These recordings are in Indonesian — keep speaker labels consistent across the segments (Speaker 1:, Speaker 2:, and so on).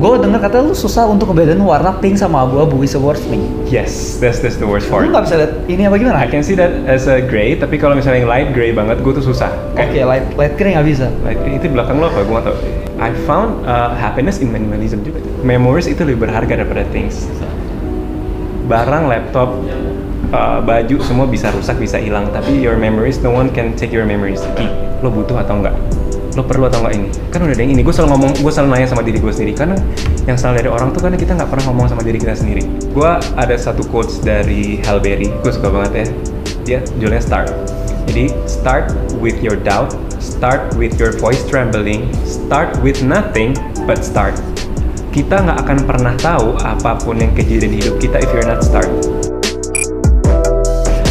Speaker 1: Gue denger katanya lu susah untuk ngebedain warna pink sama abu-abu is the worst thing.
Speaker 2: Yes, that's that's the worst part.
Speaker 1: Lu nggak bisa lihat ini apa gimana?
Speaker 2: I can see that as a gray, tapi kalau misalnya yang light gray banget, gue tuh susah.
Speaker 1: Oke, light light grey nggak bisa.
Speaker 2: Light gray itu belakang lo apa? Gue nggak tahu. I found uh, happiness in minimalism juga. Memories itu lebih berharga daripada things. Barang, laptop, uh, baju semua bisa rusak, bisa hilang. Tapi your memories, no one can take your memories. Lo butuh atau enggak? Lo perlu atau enggak ini? Kan udah ada yang ini. Gue selalu ngomong, gue selalu nanya sama diri gue sendiri. Karena yang salah dari orang tuh karena kita nggak pernah ngomong sama diri kita sendiri. Gue ada satu quotes dari Halle Berry. Gue suka banget ya. Dia judulnya Start. Jadi start with your doubt, start with your voice trembling, start with nothing, but start. Kita nggak akan pernah tahu apa pun yang kejadian di hidup kita if you're not start.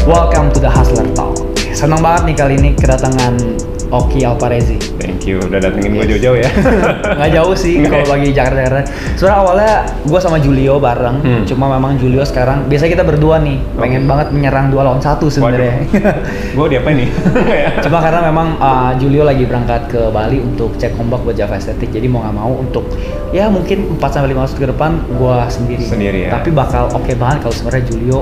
Speaker 1: Welcome to the Hustler Talk. Senang banget nih kali ini kedatangan Oki Alparezi.
Speaker 2: You udah datengin gue jauh-jauh ya.
Speaker 1: Nggak jauh sih kalau bagi Jakarta. Sebenarnya awalnya gue sama Julio bareng,
Speaker 2: Hmm.
Speaker 1: cuma memang Julio sekarang biasa kita berdua nih, pengen
Speaker 2: Oke.
Speaker 1: banget menyerang dua lawan satu sebenarnya.
Speaker 2: gue diapa nih?
Speaker 1: Cuma karena memang uh, Julio lagi berangkat ke Bali untuk cek ombak buat Java Estetik, jadi mau nggak mau untuk ya mungkin 4 sampai 5 waktu ke depan gua sendiri.
Speaker 2: Sendiri ya.
Speaker 1: Tapi bakal oke banget kalau sebenarnya Julio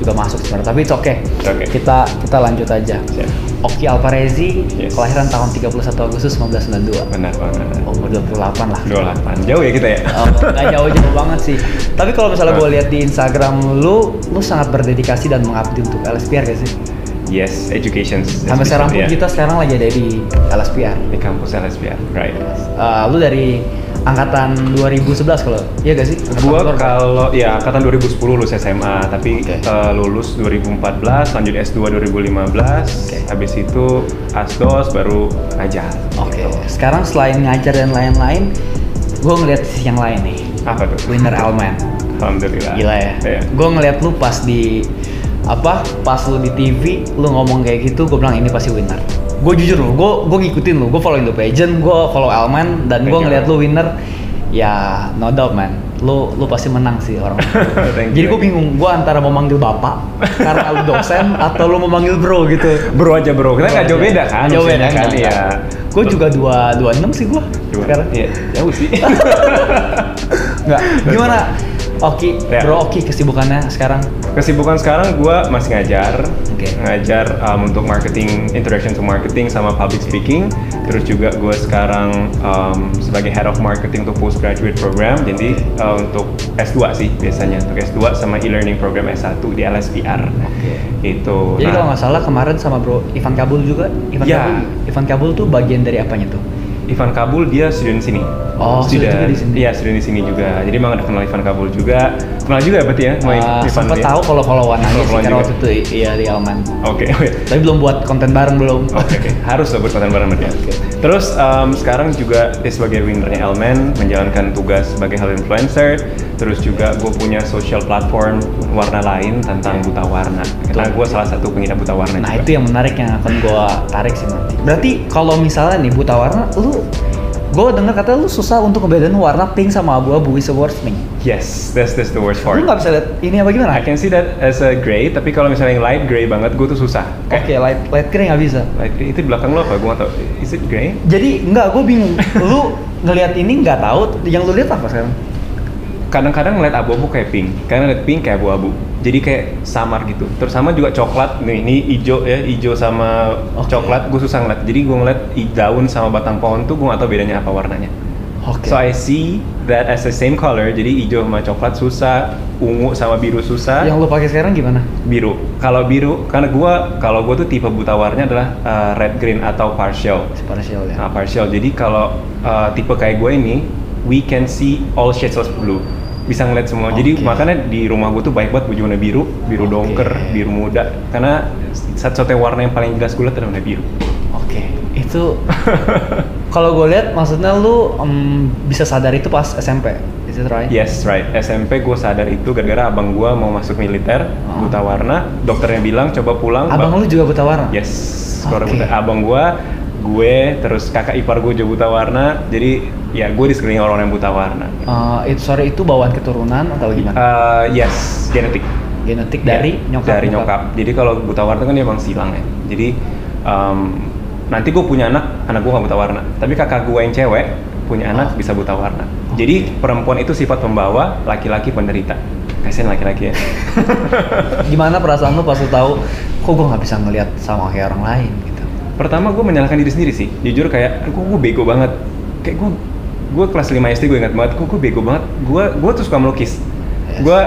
Speaker 1: juga masuk sebenarnya. Tapi itu oke.
Speaker 2: Oke.
Speaker 1: Kita kita lanjut aja.
Speaker 2: Siap.
Speaker 1: Oki Alparezi,
Speaker 2: Yes.
Speaker 1: kelahiran tahun 31 Agustus 1992.
Speaker 2: Benar banget.
Speaker 1: Umur 28 lah.
Speaker 2: 28. Jauh ya kita ya?
Speaker 1: Oh, nggak jauh-jauh banget sih. Tapi kalau misalnya gue lihat di Instagram lu, lu sangat berdedikasi dan mengabdi untuk LSPR gak sih?
Speaker 2: Yes, education.
Speaker 1: Sampai sekarang pun kita sekarang lagi ada di LSPR.
Speaker 2: di kampus LSPR, right?
Speaker 1: Uh, lu dari angkatan 2011 kalau iya gak sih? Angkatan
Speaker 2: Gua kalau ya angkatan 2010 lulus SMA, tapi
Speaker 1: Oke.
Speaker 2: eh, lulus 2014, lanjut S2 2015, habis itu Asdos baru ngajar.
Speaker 1: Oke. Sekarang selain ngajar dan lain-lain, gue ngeliat sisi yang lain nih.
Speaker 2: Apa tuh?
Speaker 1: Winner Elman.
Speaker 2: Alhamdulillah.
Speaker 1: Gila ya.
Speaker 2: Iya.
Speaker 1: Gue ngeliat lu pas di apa? Pas lu di TV, lu ngomong kayak gitu, gue bilang ini pasti winner. Gue jujur lu, gue gue ngikutin lu, gue follow the pageant, gue follow Elman, dan gue ngeliat lu winner. Ya, no doubt man. Lu lu pasti menang sih orang.
Speaker 2: Thank
Speaker 1: Jadi gue bingung, gue antara mau manggil bapak karena lu dosen atau lu mau manggil bro gitu.
Speaker 2: Bro aja bro, kita nggak jauh beda kan?
Speaker 1: Jauh beda
Speaker 2: usianya kan? Iya.
Speaker 1: Gue juga dua dua enam sih gue. Sekarang.
Speaker 2: Iya, jauh sih.
Speaker 1: Nggak. Gimana? Oki,
Speaker 2: Ya.
Speaker 1: bro Oki kesibukannya sekarang?
Speaker 2: Kesibukan sekarang gue masih ngajar,
Speaker 1: Oke.
Speaker 2: ngajar um, untuk marketing, introduction to marketing sama public speaking. Terus juga gue sekarang um, sebagai head of marketing untuk postgraduate program. Jadi uh, untuk S2 sih biasanya untuk S2 sama e-learning program S1 di LSPR.
Speaker 1: Oke.
Speaker 2: Itu.
Speaker 1: Jadi
Speaker 2: Nah,
Speaker 1: kalau nggak salah kemarin sama Bro Ivan Kabul juga. Ivan
Speaker 2: Ya.
Speaker 1: Kabul. Ivan Kabul tuh bagian dari apanya tuh?
Speaker 2: Ivan Kabul dia student sini.
Speaker 1: Oh, student juga di sini.
Speaker 2: Iya, student di sini juga. Jadi emang ada kenal Ivan Kabul juga. Kenal juga berarti ya sama
Speaker 1: Ah,
Speaker 2: Ivan
Speaker 1: sempet
Speaker 2: dia?
Speaker 1: tahu kalau followan aja sih karena waktu itu iya di Alman.
Speaker 2: Oke, oke.
Speaker 1: Tapi belum buat konten bareng belum.
Speaker 2: Oke, oke. harus lah buat konten bareng sama dia. Terus um, sekarang juga dia sebagai winnernya Elman menjalankan tugas sebagai hal influencer. Terus juga gue punya social platform warna lain tentang buta warna. Karena gue salah satu pengidap buta warna
Speaker 1: Nah
Speaker 2: juga.
Speaker 1: itu yang menarik yang akan gua tarik sih nanti. Berarti kalau misalnya nih buta warna, lu gue denger katanya lu susah untuk ngebedain warna pink sama abu-abu is the worst thing.
Speaker 2: Yes, that's that's the worst
Speaker 1: Lu
Speaker 2: part.
Speaker 1: nggak bisa lihat ini apa gimana?
Speaker 2: I can see that as a gray, tapi kalau misalnya yang light gray banget, gue tuh susah.
Speaker 1: Oke, light light grey nggak bisa.
Speaker 2: Light gray itu di belakang lo apa? Gue nggak tahu. Is it gray?
Speaker 1: Jadi nggak, gue bingung. lu ngelihat ini nggak tahu, yang lu lihat apa sekarang?
Speaker 2: Kadang-kadang ngeliat abu-abu kayak pink, kadang ngeliat pink kayak abu-abu. Jadi kayak samar gitu. Terus sama juga coklat. Nih, ini hijau ya, hijau sama
Speaker 1: Oke.
Speaker 2: coklat gue susah ngeliat. Jadi gue ngeliat daun sama batang pohon tuh gue gak tahu bedanya apa warnanya.
Speaker 1: Oke.
Speaker 2: So I see that as the same color. Jadi hijau sama coklat susah, ungu sama biru susah.
Speaker 1: yang lu pakai sekarang gimana?
Speaker 2: biru. Kalau biru, karena gue kalau gue tuh tipe buta warnanya adalah uh, red green atau partial.
Speaker 1: Partial ya.
Speaker 2: Nah, partial. Jadi kalau uh, tipe kayak gue ini, we can see all shades of blue. Bisa ngeliat semua. Jadi
Speaker 1: Oke.
Speaker 2: makanya di rumah gue tuh banyak banget baju warna biru, biru
Speaker 1: Oke.
Speaker 2: dongker, biru muda. Karena satu-satunya warna yang paling jelas gue lihat adalah warna biru.
Speaker 1: Oke, itu kalau gue lihat maksudnya lu em, bisa sadar itu pas SMP, is it right?
Speaker 2: Yes, right. SMP gue sadar itu gara-gara abang gue mau masuk militer,
Speaker 1: Oh.
Speaker 2: buta warna. Dokternya bilang coba pulang.
Speaker 1: Abang
Speaker 2: Bang-
Speaker 1: lu juga buta warna?
Speaker 2: Yes, buta. Abang gua, gue, terus kakak ipar gue juga buta warna. Jadi ya gue di sekeliling orang yang buta warna.
Speaker 1: Eh, itu sorry itu bawaan keturunan atau gimana?
Speaker 2: Eh, yes, genetik.
Speaker 1: Genetik dari
Speaker 2: Ya,
Speaker 1: nyokap.
Speaker 2: Dari nyokap. Jadi kalau buta warna kan dia emang silang ya. Jadi em, nanti gue punya anak, anak gue nggak buta warna. Tapi kakak gue yang cewek punya anak
Speaker 1: Oh.
Speaker 2: bisa buta warna. Jadi perempuan itu sifat pembawa, laki-laki penderita. Kasian laki-laki ya.
Speaker 1: Gimana perasaan lu pas lu tahu kok gue nggak bisa ngelihat sama kayak orang lain?
Speaker 2: Pertama gue menyalahkan diri sendiri sih. Jujur kayak, kok gue bego banget. Kayak gue gue kelas 5 SD gue ingat banget, kok gue bego banget. Gue gue tuh suka melukis.
Speaker 1: Yes.
Speaker 2: Gue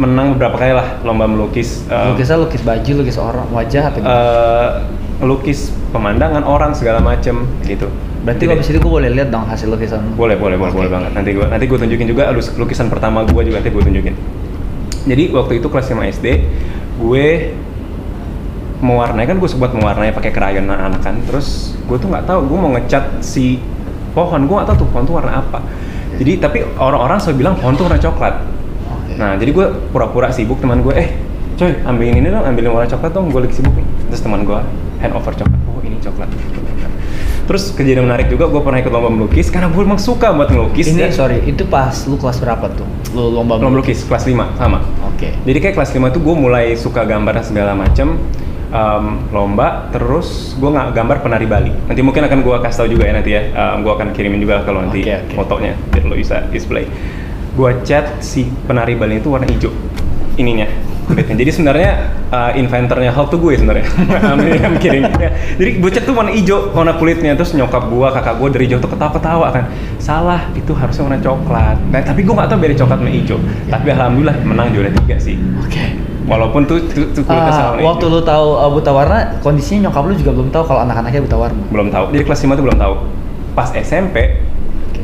Speaker 2: menang beberapa kali lah lomba melukis. Um,
Speaker 1: Lukisnya lukis baju, lukis orang, wajah atau gimana?
Speaker 2: eh, lukis pemandangan orang segala macem gitu.
Speaker 1: Berarti
Speaker 2: Jadi-
Speaker 1: abis itu gue boleh lihat dong hasil lukisan lu?
Speaker 2: boleh boleh boleh
Speaker 1: Oke.
Speaker 2: boleh banget nanti gue nanti gue tunjukin juga lukisan pertama gue juga nanti gue tunjukin jadi waktu itu kelas 5 SD gue mewarnai kan gue sempat mewarnai pakai krayon anak kan terus gue tuh nggak tahu gue mau ngecat si pohon gue nggak tahu tuh pohon tuh warna apa jadi tapi orang-orang selalu bilang pohon tuh warna coklat. Nah, jadi gue pura-pura sibuk teman gue, eh, coy, ambilin ini dong, ambilin warna coklat dong, gue lagi sibuk nih. Terus teman gue hand over coklat, oh ini coklat. Terus kejadian menarik juga, gue pernah ikut lomba melukis karena gue emang suka buat ngelukis.
Speaker 1: ini
Speaker 2: ya.
Speaker 1: sorry, itu pas lu kelas berapa tuh? Lu lomba
Speaker 2: lomba melukis kelas 5 sama.
Speaker 1: Oke.
Speaker 2: Jadi kayak kelas 5 tuh gue mulai suka gambar segala macem em, lomba terus gue nggak gambar penari Bali. Nanti mungkin akan gue kasih tahu juga ya nanti ya. Gue akan kirimin juga kalau nanti
Speaker 1: Oke, oke.
Speaker 2: fotonya biar lo bisa display. Gue cat si penari Bali itu warna hijau ininya. Kulitnya. Jadi sebenarnya uh, inventornya Hulk tuh gue sebenarnya. Yang kirim. Jadi gue cat tuh warna hijau warna kulitnya. Terus nyokap gue kakak gue dari jauh tuh ketawa-ketawa kan. Salah itu harusnya warna coklat. Nah, tapi gue nggak tahu beda coklat sama hijau. Tapi alhamdulillah menang juara tiga sih.
Speaker 1: Oke.
Speaker 2: Walaupun tuh, tuh, tuh kulitnya
Speaker 1: Ah,
Speaker 2: sama warna
Speaker 1: waktu lu tahu uh, buta warna, kondisinya nyokap lu juga belum tahu kalau anak-anaknya buta warna.
Speaker 2: belum tahu. Jadi kelas 5 tuh belum tahu. Pas SMP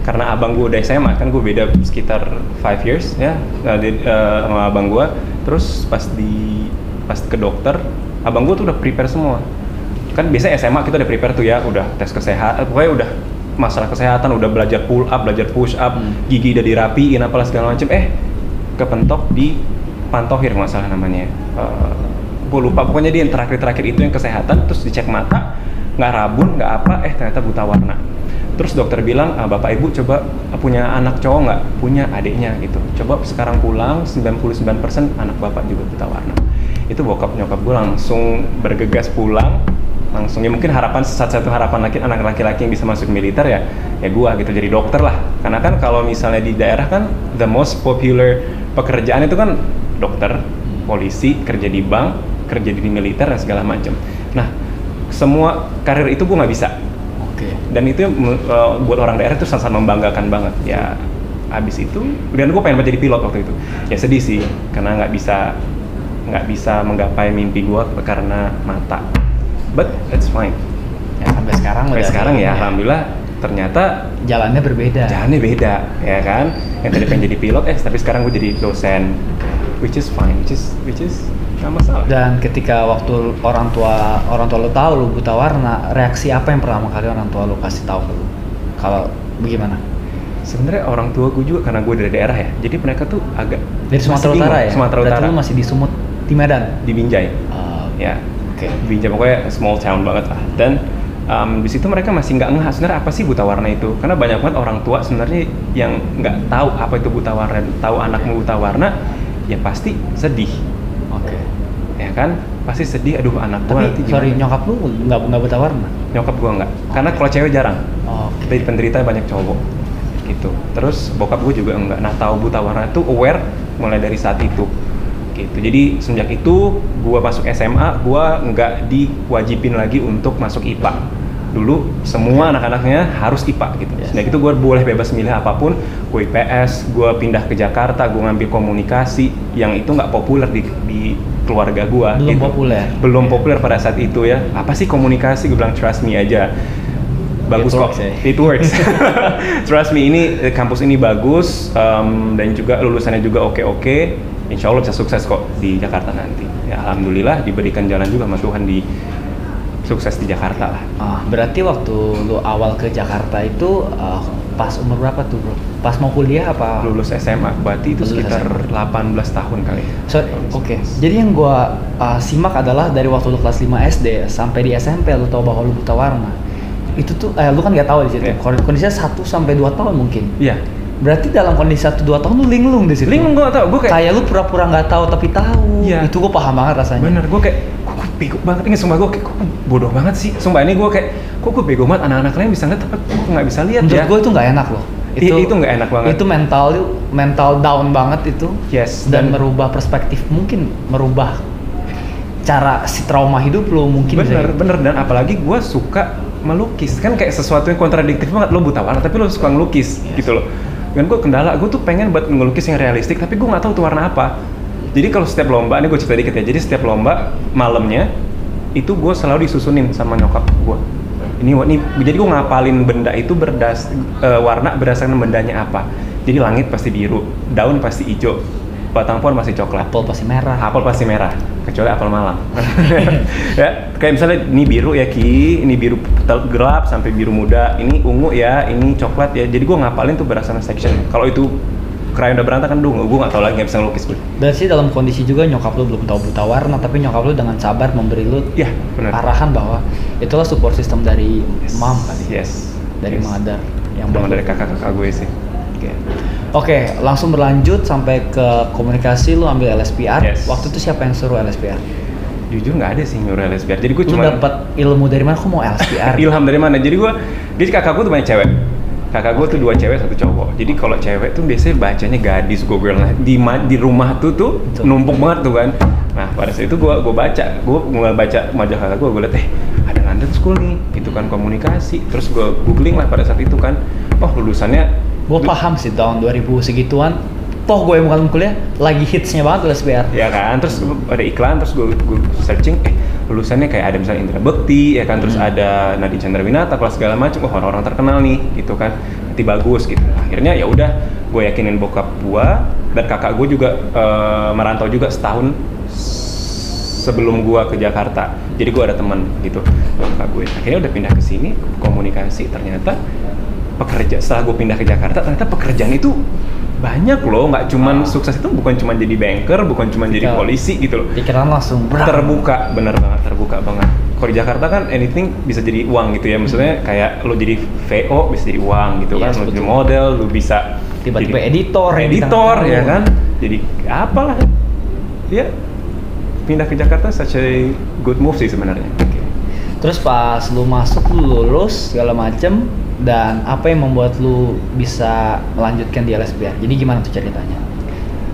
Speaker 2: karena abang gue udah SMA kan gue beda sekitar 5 years ya nah, di- eh, sama abang gue terus pas di pas ke dokter abang gue tuh udah prepare semua. Kan biasanya SMA kita udah prepare tuh ya udah tes kesehatan pokoknya udah masalah kesehatan udah belajar pull up belajar push up
Speaker 1: Hmm.
Speaker 2: gigi udah dirapiin apalah segala macem. Eh kepentok di pantohir masalah namanya gue lupa pokoknya dia yang terakhir-terakhir itu yang kesehatan terus dicek mata nggak rabun nggak apa eh ternyata buta warna. Terus dokter bilang "Ah, bapak ibu coba punya anak cowok nggak? Punya adiknya gitu. Coba sekarang pulang 99% anak bapak juga buta warna. Itu bokap nyokap gue langsung bergegas pulang langsung ya mungkin harapan satu-satu harapan laki anak laki-laki yang bisa masuk militer ya ya gua gitu jadi dokter lah. Karena kan kalau misalnya di daerah kan the most popular pekerjaan itu kan dokter polisi kerja di bank kerja di militer dan segala macam. Nah semua karir itu gua nggak bisa.
Speaker 1: Oke.
Speaker 2: dan itu eh, buat orang daerah itu sangat membanggakan banget. Ya habis itu dan gue pengen jadi pilot waktu itu. Ya sedih sih karena nggak bisa nggak bisa menggapai mimpi gue karena mata. But it's fine.
Speaker 1: Ya sampai sekarang
Speaker 2: sampai
Speaker 1: udah
Speaker 2: sekarang
Speaker 1: ini
Speaker 2: ya. alhamdulillah ternyata
Speaker 1: jalannya berbeda.
Speaker 2: jalannya beda ya kan yang tadi pengen jadi pilot eh tapi sekarang gue jadi dosen which is fine which is which is nggak masalah
Speaker 1: Dan ketika waktu orang tua orang tua lu tahu lu buta warna, reaksi apa yang pertama kali orang tua lu kasih tahu ke lu? Kalau bagaimana?
Speaker 2: sebenarnya orang tua gue juga karena gue dari daerah ya jadi mereka tuh agak
Speaker 1: Dari Sumatera. Utara ya?
Speaker 2: Sumatera Utara
Speaker 1: lu masih di Sumut, di Medan.
Speaker 2: di Binjai
Speaker 1: Ah,
Speaker 2: ya
Speaker 1: Oke.
Speaker 2: Binjai pokoknya small town banget lah dan um, di situ mereka masih nggak ngeh sebenarnya apa sih buta warna itu? Karena banyak banget orang tua sebenarnya yang nggak tahu apa itu buta warna tahu anakmu buta warna ya pasti sedih.
Speaker 1: Oke.
Speaker 2: ya kan? Pasti sedih aduh anak gua nanti
Speaker 1: Tapi
Speaker 2: gimana?
Speaker 1: sorry nyokap lu nggak nggak buta warna.
Speaker 2: nyokap gua nggak. Karena kalau cewek jarang.
Speaker 1: Oh,
Speaker 2: tapi penderita banyak cowok. Gitu. Terus bokap gue juga enggak nah tahu buta warna itu aware mulai dari saat itu gitu. Jadi semenjak itu gua masuk SMA gua nggak diwajibin lagi untuk masuk IPA dulu semua anak-anaknya harus IPA gitu.
Speaker 1: Yes.
Speaker 2: sejak itu gue boleh bebas milih apa pun. Gue IPS gue pindah ke Jakarta gue ngambil komunikasi yang itu nggak populer di, di keluarga gue
Speaker 1: Belum populer.
Speaker 2: belum populer pada saat itu ya. Apa sih komunikasi? Gue bilang trust me aja. Bagus
Speaker 1: It
Speaker 2: kok.
Speaker 1: works, ya.
Speaker 2: it works. Trust me ini eh, kampus ini bagus um, dan juga lulusannya juga oke oke insya Allah bisa sukses kok di Jakarta nanti ya alhamdulillah diberikan jalan juga sama Tuhan di sukses di Jakarta lah
Speaker 1: Ah, berarti waktu lu awal ke Jakarta itu ah, pas umur berapa tuh bro? Pas mau kuliah apa?
Speaker 2: lulus SMA berarti itu
Speaker 1: Lulus
Speaker 2: sekitar
Speaker 1: SMA.
Speaker 2: 18 tahun kali
Speaker 1: Sorry, oke. Jadi yang gua uh, simak adalah dari waktu lu kelas 5 SD sampai di SMP lu tahu bahwa lu buta warna. Itu tuh eh, lu kan nggak tahu di situ. Kon- Kondisinya 1 sampai 2 tahun mungkin.
Speaker 2: iya
Speaker 1: Berarti dalam kondisi 1 2 tahun lu linglung di situ.
Speaker 2: Linglung gue gak tau, gue kayak
Speaker 1: Kayak lu pura-pura nggak tahu tapi tahu.
Speaker 2: Iya.
Speaker 1: Itu gua paham banget rasanya.
Speaker 2: Bener, gue kayak, kok gue bego banget ini sumpah gue kayak, kok gue bodoh banget sih Sumpah ini gue kayak, kok gue bego banget anak-anak lain bisa ngeliat tapi gue gak bisa lihat
Speaker 1: Menurut
Speaker 2: ya
Speaker 1: gua itu nggak enak loh.
Speaker 2: I- itu nggak enak banget.
Speaker 1: Itu mental mental down banget itu.
Speaker 2: Yes,
Speaker 1: Dan,
Speaker 2: dan-
Speaker 1: merubah perspektif, mungkin merubah cara si trauma hidup lo mungkin.
Speaker 2: bener
Speaker 1: Zai.
Speaker 2: bener dan apalagi gue suka melukis kan kayak sesuatu yang kontradiktif banget lo buta warna tapi lo suka ngelukis
Speaker 1: Yes.
Speaker 2: gitu loh dan gue kendala gue tuh pengen buat ngelukis yang realistik tapi gue nggak tahu tuh warna apa. Jadi kalau setiap lomba ini gue cerita dikit ya jadi setiap lomba malamnya itu gue selalu disusunin sama nyokap gue ini ini jadi gue ngapalin benda itu berdas eh, warna berdasarkan bendanya apa. Jadi langit pasti biru daun pasti hijau batang pohon masih coklat.
Speaker 1: Apple pasti merah.
Speaker 2: apel pasti merah kecuali apel malam. Ya kayak misalnya ini biru ya ki. Ini biru gelap sampai biru muda. Ini ungu ya ini coklat ya. Jadi gue ngapalin tuh berdasarkan section. Kalau itu krayon udah berantakan dong gue nggak tahu lagi nggak bisa ngelukis gue
Speaker 1: Dan sih dalam kondisi juga nyokap lu belum tahu buta warna, tapi nyokap lu dengan sabar memberi lu
Speaker 2: ya benar.
Speaker 1: arahan bahwa itulah support system dari
Speaker 2: Yes.
Speaker 1: mom kali,
Speaker 2: yes.
Speaker 1: Dari
Speaker 2: yes.
Speaker 1: mother yang
Speaker 2: dari kakak-kakak gue sih
Speaker 1: Oke. Oke, langsung berlanjut sampai ke komunikasi lu ambil LSPR.
Speaker 2: Yes.
Speaker 1: Waktu itu siapa yang suruh LSPR?
Speaker 2: jujur nggak ada sih nyuruh LSPR jadi gue cuma
Speaker 1: dapat ilmu dari mana? Kok mau LSPR?
Speaker 2: ilham dari mana jadi gue jadi kakak gue tuh banyak cewek kakak gue tuh dua cewek satu cowok jadi kalau cewek tuh biasanya bacanya gadis gue girl nah di di rumah tuh tuh
Speaker 1: Betul.
Speaker 2: numpuk banget tuh kan nah pada saat itu gue gue baca gue mulai baca majalah kakak gue gue liat eh ada London School nih itu kan komunikasi terus gue googling lah pada saat itu kan oh lulusannya
Speaker 1: gue paham sih tahun 2000 segituan. Toh gue yang bukan kuliah lagi hitsnya banget LSPR.
Speaker 2: ya kan terus ada iklan terus gue, gue searching eh lulusannya kayak ada misalnya Indra Bekti ya kan terus
Speaker 1: Hmm.
Speaker 2: ada Nadine Chandrawinata kelas segala macam oh orang-orang terkenal nih gitu kan nanti bagus gitu akhirnya ya udah gue yakinin bokap gue dan kakak gue juga eh, merantau juga setahun sebelum gue ke Jakarta jadi gue ada teman gitu kakak gue akhirnya udah pindah ke sini komunikasi ternyata pekerja setelah gue pindah ke Jakarta ternyata pekerjaan itu banyak loh. Nggak cuman
Speaker 1: Ah.
Speaker 2: sukses itu bukan cuma jadi banker bukan cuma jadi
Speaker 1: Iya.
Speaker 2: polisi gitu loh.
Speaker 1: Pikiran langsung berat.
Speaker 2: terbuka bener banget terbuka banget. Kalau di Jakarta kan anything bisa jadi uang gitu ya. Maksudnya kayak lo jadi VO bisa jadi uang gitu
Speaker 1: Yes,
Speaker 2: kan. Lo jadi model lo bisa
Speaker 1: Tiba-tiba
Speaker 2: jadi
Speaker 1: editor
Speaker 2: editor ya kan? Jadi apalah. Ya pindah ke Jakarta such a good move sih sebenarnya.
Speaker 1: Terus pas lu masuk lu lulus segala macem dan apa yang membuat lu bisa melanjutkan di LSPR? Jadi gimana tuh ceritanya?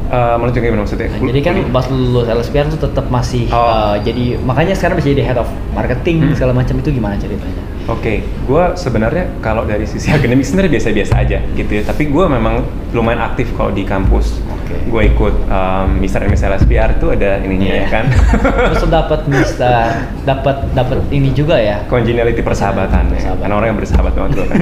Speaker 2: Eh, melanjutkan gimana maksudnya
Speaker 1: Nah, jadi kan pas lu lulus LSPR tuh tetap masih
Speaker 2: Oh.
Speaker 1: eh, jadi makanya sekarang bisa jadi head of marketing
Speaker 2: Hmm.
Speaker 1: segala macam itu gimana ceritanya?
Speaker 2: Oke, gue sebenarnya kalau dari sisi akademik sebenarnya biasa-biasa aja gitu ya. Tapi gue memang lumayan aktif kalau di kampus.
Speaker 1: Oke.
Speaker 2: Gue ikut um, Mister dan Miss LSPR itu ada ininya
Speaker 1: Iya.
Speaker 2: ya kan.
Speaker 1: Terus dapat Mister, dapat dapat ini juga ya?
Speaker 2: Congeniality persahabatan ya.
Speaker 1: Persahabatan.
Speaker 2: Karena orang yang bersahabat banget gue kan.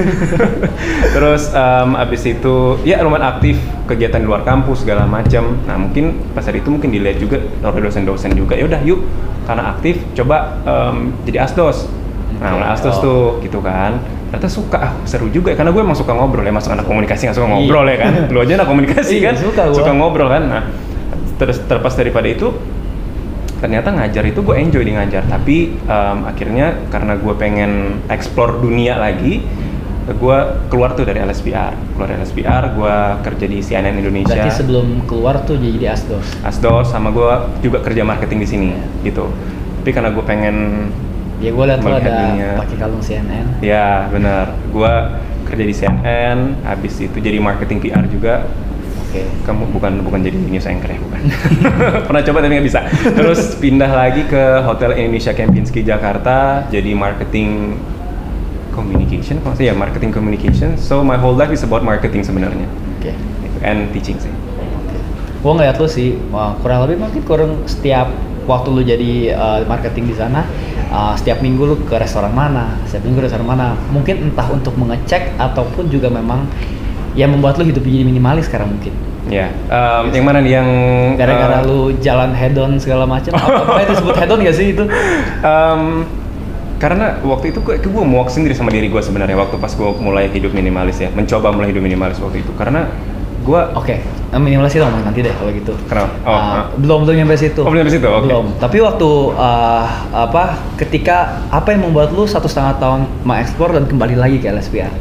Speaker 2: Terus um, abis itu ya lumayan aktif kegiatan di luar kampus segala macam. Nah mungkin pas hari itu mungkin dilihat juga oleh dosen-dosen juga. Ya udah yuk karena aktif coba um, jadi asdos. Nah, mulai asdos
Speaker 1: Oh.
Speaker 2: tuh gitu kan. Ternyata suka, ah, seru juga ya. Karena gue emang suka ngobrol ya, masuk anak komunikasi nggak suka
Speaker 1: Iya.
Speaker 2: ngobrol ya kan. Lu aja anak komunikasi
Speaker 1: Iya,
Speaker 2: kan,
Speaker 1: suka gua.
Speaker 2: suka ngobrol kan. Nah, terus terlepas daripada itu, ternyata ngajar itu gue enjoy di ngajar. Tapi em, akhirnya karena gue pengen explore dunia lagi, gue keluar tuh dari LSPR. Keluar dari LSPR, gue kerja di CNN Indonesia.
Speaker 1: Berarti sebelum keluar tuh jadi asdos.
Speaker 2: Asdos sama gue juga kerja marketing di sini gitu. Tapi karena gue pengen
Speaker 1: Ya gue liat
Speaker 2: Melihat
Speaker 1: ada pakai kalung CNN.
Speaker 2: Ya benar, gua kerja di CNN, habis itu jadi marketing PR juga.
Speaker 1: Oke.
Speaker 2: Kamu bukan bukan jadi news anchor ya bukan. Pernah coba tapi nggak bisa. Terus pindah lagi ke Hotel Indonesia Kempinski Jakarta, jadi marketing communication, kalau ya marketing communication. So my whole life is about marketing sebenarnya,
Speaker 1: Oke.
Speaker 2: Gitu. and teaching sih.
Speaker 1: Gue ngeliat lu sih, wah, kurang lebih mungkin kurang setiap waktu lu jadi uh, marketing di sana, uh, setiap minggu lu ke restoran mana, setiap minggu restoran mana, mungkin entah untuk mengecek ataupun juga memang yang membuat lu hidup jadi minimalis sekarang mungkin.
Speaker 2: Ya, em, yang mana nih yang
Speaker 1: Gara-gara
Speaker 2: eh,
Speaker 1: lu jalan head on segala macam, apa, itu disebut head on gak sih itu?
Speaker 2: Em, karena waktu itu gue, gue muak sendiri sama diri gue sebenarnya waktu pas gue mulai hidup minimalis ya, mencoba mulai hidup minimalis waktu itu. Karena gue
Speaker 1: Oke, eh, minimalis itu ngomong nanti deh kalau gitu.
Speaker 2: Kenapa? Oh,
Speaker 1: Uh,
Speaker 2: ah.
Speaker 1: belum belum nyampe situ.
Speaker 2: Oh, belum nyampe situ, oke.
Speaker 1: Belum. Tapi waktu uh, apa? Ketika apa yang membuat lu satu setengah tahun mengeksplor dan kembali lagi ke LSPR?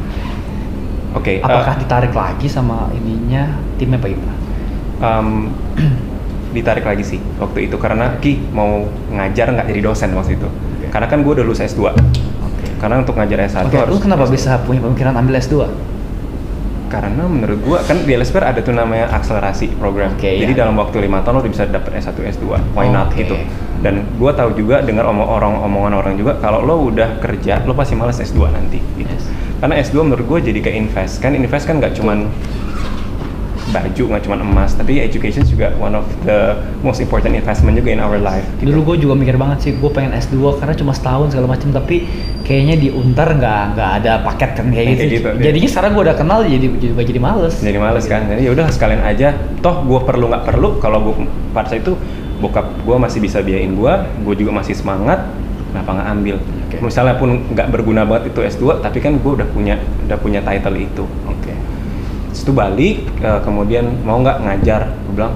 Speaker 2: Oke.
Speaker 1: Apakah
Speaker 2: eh,
Speaker 1: ditarik lagi sama ininya timnya apa gimana?
Speaker 2: em, ditarik lagi sih waktu itu karena Ki mau ngajar nggak jadi dosen waktu itu.
Speaker 1: Oke.
Speaker 2: Karena kan gue udah lulus S2.
Speaker 1: Oke.
Speaker 2: Karena untuk ngajar S1
Speaker 1: Oke,
Speaker 2: harus
Speaker 1: lu kenapa
Speaker 2: S2.
Speaker 1: bisa punya pemikiran ambil S2?
Speaker 2: Karena menurut gua kan di LSPR ada tuh namanya akselerasi program.
Speaker 1: Oke,
Speaker 2: Jadi
Speaker 1: ya.
Speaker 2: dalam waktu lima tahun lo bisa dapet S1, S2. Why not
Speaker 1: Oke.
Speaker 2: gitu. Dan gua tahu juga dengar omong orang omongan orang juga kalau lo udah kerja lo pasti males S2 nanti gitu.
Speaker 1: Yes.
Speaker 2: Karena S2 menurut gua jadi kayak invest. Kan invest kan nggak cuman baju, nggak cuman emas, tapi education juga one of the most important investment juga in our life. gitu.
Speaker 1: Dulu gue juga mikir banget sih, gue pengen S2 karena cuma setahun segala macam, tapi kayaknya di Untar nggak nggak ada paket kan kayak
Speaker 2: Kayak
Speaker 1: gitu.
Speaker 2: gitu.
Speaker 1: Jadinya sekarang gue udah kenal jadi jadi jadi males.
Speaker 2: jadi males kan jadi ya udah sekalian aja toh gue perlu nggak perlu kalau gue pada saat itu bokap gue masih bisa biayain gue gue juga masih semangat kenapa nggak ambil
Speaker 1: Oke.
Speaker 2: misalnya pun nggak berguna banget itu S2 tapi kan gue udah punya udah punya title itu Itu balik eh, kemudian mau nggak ngajar gue bilang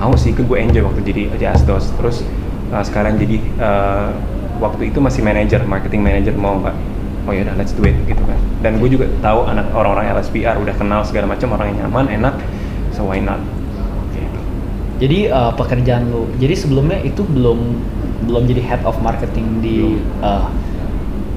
Speaker 2: mau sih ke gue enjoy waktu jadi aja asdos. Terus eh, sekarang jadi eh, waktu itu masih manager marketing manager mau nggak? Oh ya udah let's do it gitu kan. Dan gue juga tahu anak orang-orang LSPR udah kenal segala macam orang yang nyaman enak so why not? Gitu.
Speaker 1: Jadi uh, pekerjaan lu, jadi sebelumnya itu belum belum jadi head of marketing di uh,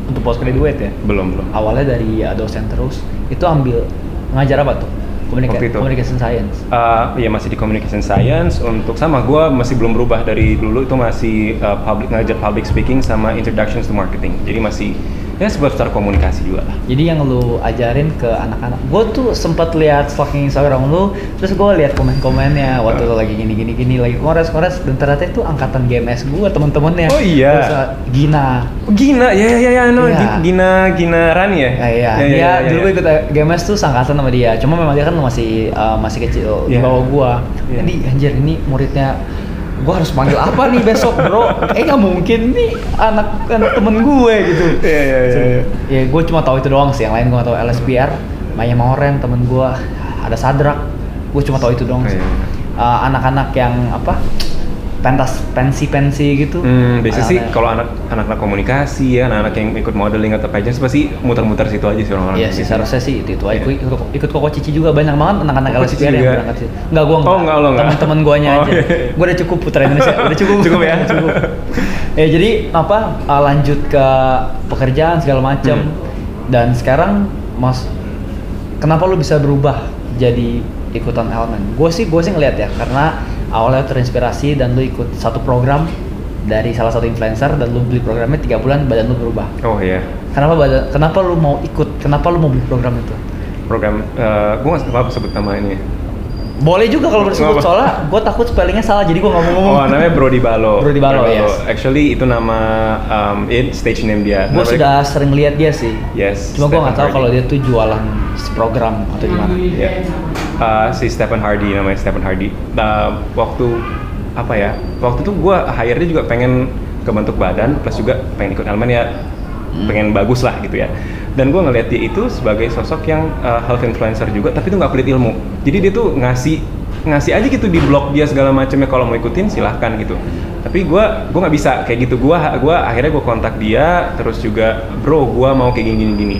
Speaker 1: untuk postgraduate ya?
Speaker 2: belum belum.
Speaker 1: Awalnya dari uh, dosen terus, itu ambil ngajar apa tuh?
Speaker 2: Waktu itu.
Speaker 1: communication science.
Speaker 2: Uh, ya masih di communication science untuk sama gue masih belum berubah dari dulu itu masih uh, public ngajar public speaking sama introductions to marketing jadi masih ya seputar komunikasi juga lah
Speaker 1: Jadi yang lu ajarin ke anak-anak, gue tuh sempat lihat stalking Instagram lu, terus gue lihat komen-komennya waktu lu lagi gini-gini gini lagi kongres-kongres dan ternyata itu angkatan GMS gue temen-temennya.
Speaker 2: Oh iya.
Speaker 1: Terus, uh, Gina.
Speaker 2: Oh, Gina, ya ya ya ya, no,
Speaker 1: Iya.
Speaker 2: Gi- Gina Gina Rani ya?
Speaker 1: Ya, iya,
Speaker 2: Ya, ya,
Speaker 1: dia
Speaker 2: ya,
Speaker 1: dulu
Speaker 2: ya.
Speaker 1: gue ikut GMS tuh sangkatan sama dia. Cuma memang dia kan masih uh, masih kecil di
Speaker 2: Iya.
Speaker 1: bawah gua.
Speaker 2: Iya.
Speaker 1: Jadi anjir ini muridnya gua harus panggil apa nih besok, Bro? Eh nggak mungkin nih anak anak temen gue gitu.
Speaker 2: Iya, iya, iya, iya.
Speaker 1: Ya gue cuma tahu itu doang sih. Yang lain gua nggak tahu LSPR, Maya Moren temen gua, ada Sadrak. Gue cuma tahu itu doang sih.
Speaker 2: Iya, iya.
Speaker 1: Uh, anak-anak yang apa? Pentas pensi-pensi gitu.
Speaker 2: Hmm, biasanya sih kalau anak anak-anak komunikasi ya, anak-anak yang ikut modeling atau pageants pasti muter-muter situ aja sih orang-orang.
Speaker 1: Iya sih seharusnya sih itu itu aja.
Speaker 2: Iya.
Speaker 1: Ikut, ikut Koko Cici juga banyak banget anak-anak LSPR yang berangkat sih. Enggak gua enggak.
Speaker 2: Oh, enggak, lo enggak?
Speaker 1: Teman-teman guanya
Speaker 2: Oh,
Speaker 1: aja.
Speaker 2: iya.
Speaker 1: Gua udah cukup putra Indonesia. Udah cukup.
Speaker 2: Cukup ya?
Speaker 1: cukup. Ya jadi apa uh, lanjut ke pekerjaan segala macam
Speaker 2: Hmm.
Speaker 1: dan sekarang Mas kenapa lu bisa berubah jadi ikutan elemen? Gue sih gue sih ngeliat ya karena awalnya terinspirasi dan lu ikut satu program dari salah satu influencer dan lu beli programnya tiga bulan badan lu berubah.
Speaker 2: Oh iya.
Speaker 1: Kenapa badan, kenapa lu mau ikut? Kenapa lu mau beli program itu?
Speaker 2: Program eh gue nggak apa sebut nama ini.
Speaker 1: Boleh juga kalau disebut soalnya gue takut spellingnya salah jadi gue nggak mau ngomong.
Speaker 2: Oh, namanya Brody Balo.
Speaker 1: Brody Balo, yes.
Speaker 2: Actually itu nama um, it stage name dia.
Speaker 1: Gue sudah sering lihat dia sih.
Speaker 2: Yes.
Speaker 1: Cuma gue nggak tahu kalau dia tuh jualan program atau gimana.
Speaker 2: Ya. Uh, si Stephen Hardy namanya Stephen Hardy. Nah, waktu apa ya? Waktu itu gue hire dia juga pengen kebentuk badan plus juga pengen ikut elemen ya
Speaker 1: Hmm.
Speaker 2: pengen bagus lah gitu ya. Dan gue ngeliat dia itu sebagai sosok yang uh, health influencer juga, tapi itu nggak pelit ilmu. Jadi dia tuh ngasih ngasih aja gitu di blog dia segala macamnya kalau mau ikutin silahkan gitu. Tapi gue gue nggak bisa kayak gitu. Gue gua akhirnya gue kontak dia terus juga bro gue mau kayak gini gini gini.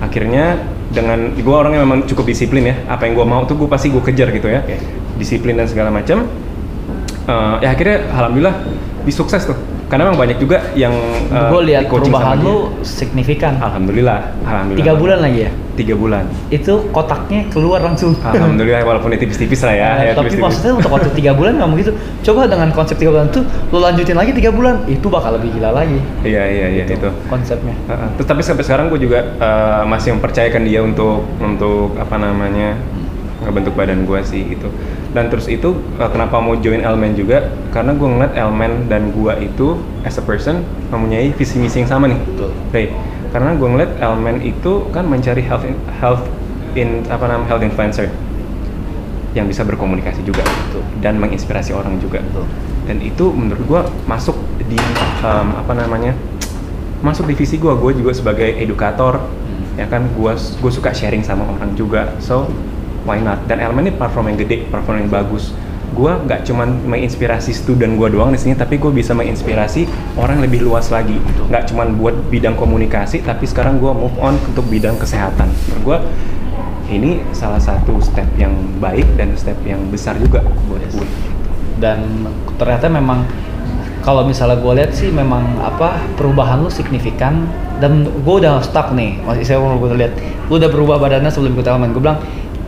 Speaker 2: Akhirnya dengan gue orangnya memang cukup disiplin ya. Apa yang gue mau tuh gue pasti gue kejar gitu ya. Disiplin dan segala macam. Eh, ya akhirnya alhamdulillah disukses tuh. Karena memang banyak juga yang eh,
Speaker 1: gue lihat perubahan lu signifikan.
Speaker 2: Alhamdulillah, alhamdulillah.
Speaker 1: Tiga bulan lagi ya.
Speaker 2: Tiga bulan.
Speaker 1: Itu kotaknya keluar langsung.
Speaker 2: Alhamdulillah walaupun tipis-tipis lah ya.
Speaker 1: Nah,
Speaker 2: ya
Speaker 1: tapi maksudnya untuk waktu tiga bulan nggak begitu. Coba dengan konsep tiga bulan tuh, lu lanjutin lagi tiga bulan, itu bakal lebih gila lagi.
Speaker 2: Iya iya iya
Speaker 1: Gitu,
Speaker 2: itu.
Speaker 1: konsepnya.
Speaker 2: Heeh. Terus tapi sampai sekarang gue juga eh, masih mempercayakan dia untuk untuk apa namanya ngebentuk badan gue sih gitu. Dan terus itu eh, kenapa mau join Elmen juga karena gue ngeliat Elmen dan gue itu as a person mempunyai visi misi yang sama nih.
Speaker 1: Betul.
Speaker 2: Ray, karena gue ngeliat Elmen itu kan mencari health in, health in apa namanya health influencer yang bisa berkomunikasi juga
Speaker 1: Betul.
Speaker 2: dan menginspirasi orang juga
Speaker 1: Betul.
Speaker 2: dan itu menurut gua masuk di um, apa namanya masuk divisi gua gua juga sebagai edukator
Speaker 1: Hmm.
Speaker 2: ya kan gua gua suka sharing sama orang juga so why not? Dan elemen ini platform yang gede platform yang bagus. Gua nggak cuman menginspirasi student gua doang di sini tapi gua bisa menginspirasi orang lebih luas lagi. Nggak cuman buat bidang komunikasi tapi sekarang gua move on untuk bidang kesehatan. Gua ini salah satu step yang baik dan step yang besar juga buat
Speaker 1: Yes.
Speaker 2: gue
Speaker 1: dan ternyata memang kalau misalnya gue lihat sih memang apa perubahan lu signifikan. Dan gue udah stuck nih masih saya mau gue lihat. Lu udah berubah badannya sebelum ikut elemen. Gue bilang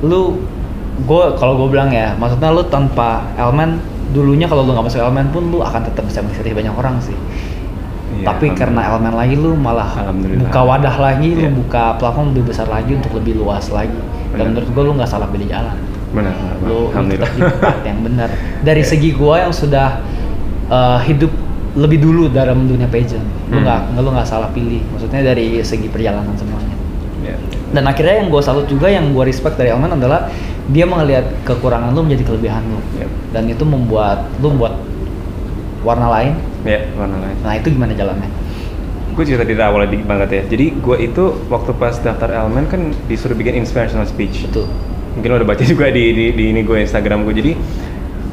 Speaker 1: lu gue kalau gue bilang ya maksudnya lu tanpa elemen dulunya kalau lu nggak masuk elemen pun lu akan tetap bisa mengikuti banyak orang sih
Speaker 2: Iya,
Speaker 1: tapi karena elemen lagi lu malah buka wadah lagi lu
Speaker 2: Iya.
Speaker 1: buka platform lebih besar lagi untuk lebih luas lagi
Speaker 2: Benar.
Speaker 1: dan menurut gue lu nggak salah pilih jalan
Speaker 2: benar benar, benar.
Speaker 1: lu, tetap di tempat yang benar dari
Speaker 2: Iya.
Speaker 1: segi gua yang sudah uh, hidup lebih dulu dalam dunia pageant lu
Speaker 2: Hmm.
Speaker 1: nggak lu nggak salah pilih maksudnya dari segi perjalanan semuanya
Speaker 2: Iya.
Speaker 1: dan akhirnya yang gue salut juga yang gue respect dari Elman adalah dia melihat kekurangan lu menjadi kelebihan lu.
Speaker 2: Yep.
Speaker 1: dan itu membuat lu membuat warna lain.
Speaker 2: Ya warna lain.
Speaker 1: Nah itu gimana jalannya?
Speaker 2: Gue cerita di awal dikit banget ya. Jadi gue itu waktu pas daftar elemen kan disuruh bikin inspirational speech.
Speaker 1: Betul.
Speaker 2: Mungkin lo udah baca juga di di, di ini gue Instagram gue jadi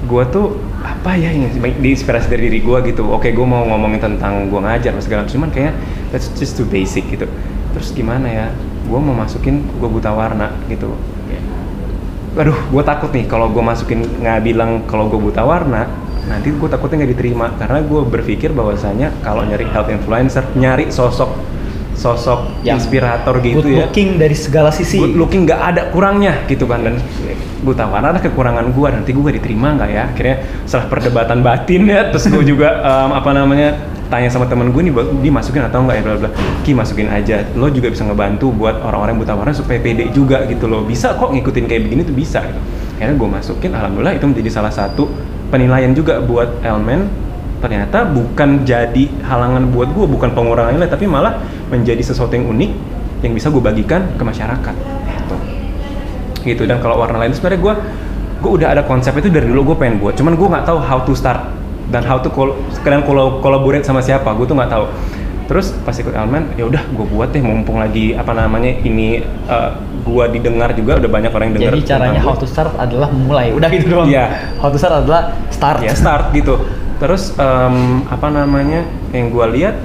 Speaker 2: gue tuh apa ya yang diinspirasi dari diri gue gitu. Oke gue mau ngomongin tentang gue ngajar segala macam. cuman kayaknya that's just too basic gitu. Terus gimana ya gue mau masukin gue buta warna gitu. Aduh gue takut nih kalau gue masukin nggak bilang kalau gue buta warna nanti gue takutnya nggak diterima. Karena gue berpikir bahwasanya kalau nyari health influencer nyari sosok sosok
Speaker 1: Yang
Speaker 2: inspirator gitu
Speaker 1: good
Speaker 2: ya
Speaker 1: looking dari segala sisi.
Speaker 2: Good looking nggak ada kurangnya gitu kan. Dan buta warna ada kekurangan gue nanti gue diterima nggak ya? Akhirnya setelah perdebatan batin ya terus gue juga em, apa namanya tanya sama temen gue nih buat dimasukin atau enggak ya? Bla bla ki masukin aja. Lo juga bisa ngebantu buat orang-orang buta warna supaya pede juga gitu loh. Bisa kok ngikutin kayak begini tuh bisa gitu. Akhirnya gue masukin alhamdulillah itu menjadi salah satu penilaian juga buat Elmen ternyata bukan jadi halangan buat gue bukan pengurangan nilai tapi malah menjadi sesuatu yang unik yang bisa gue bagikan ke masyarakat. Gitu. Gitu. Dan kalau warna lain sebenarnya gue gue udah ada konsep itu dari dulu gue pengen buat. Cuman gue nggak tahu how to start dan how to kol sekalian kolo collaborate sama siapa gue tuh nggak tahu. Terus pas ikut elemen ya udah gue buat deh mumpung lagi apa namanya ini uh, gue didengar juga udah banyak orang yang dengar
Speaker 1: jadi caranya how to start adalah memulai udah gitu doang.
Speaker 2: Iya.
Speaker 1: how to start adalah start.
Speaker 2: Ya start gitu terus em, apa namanya yang gue lihat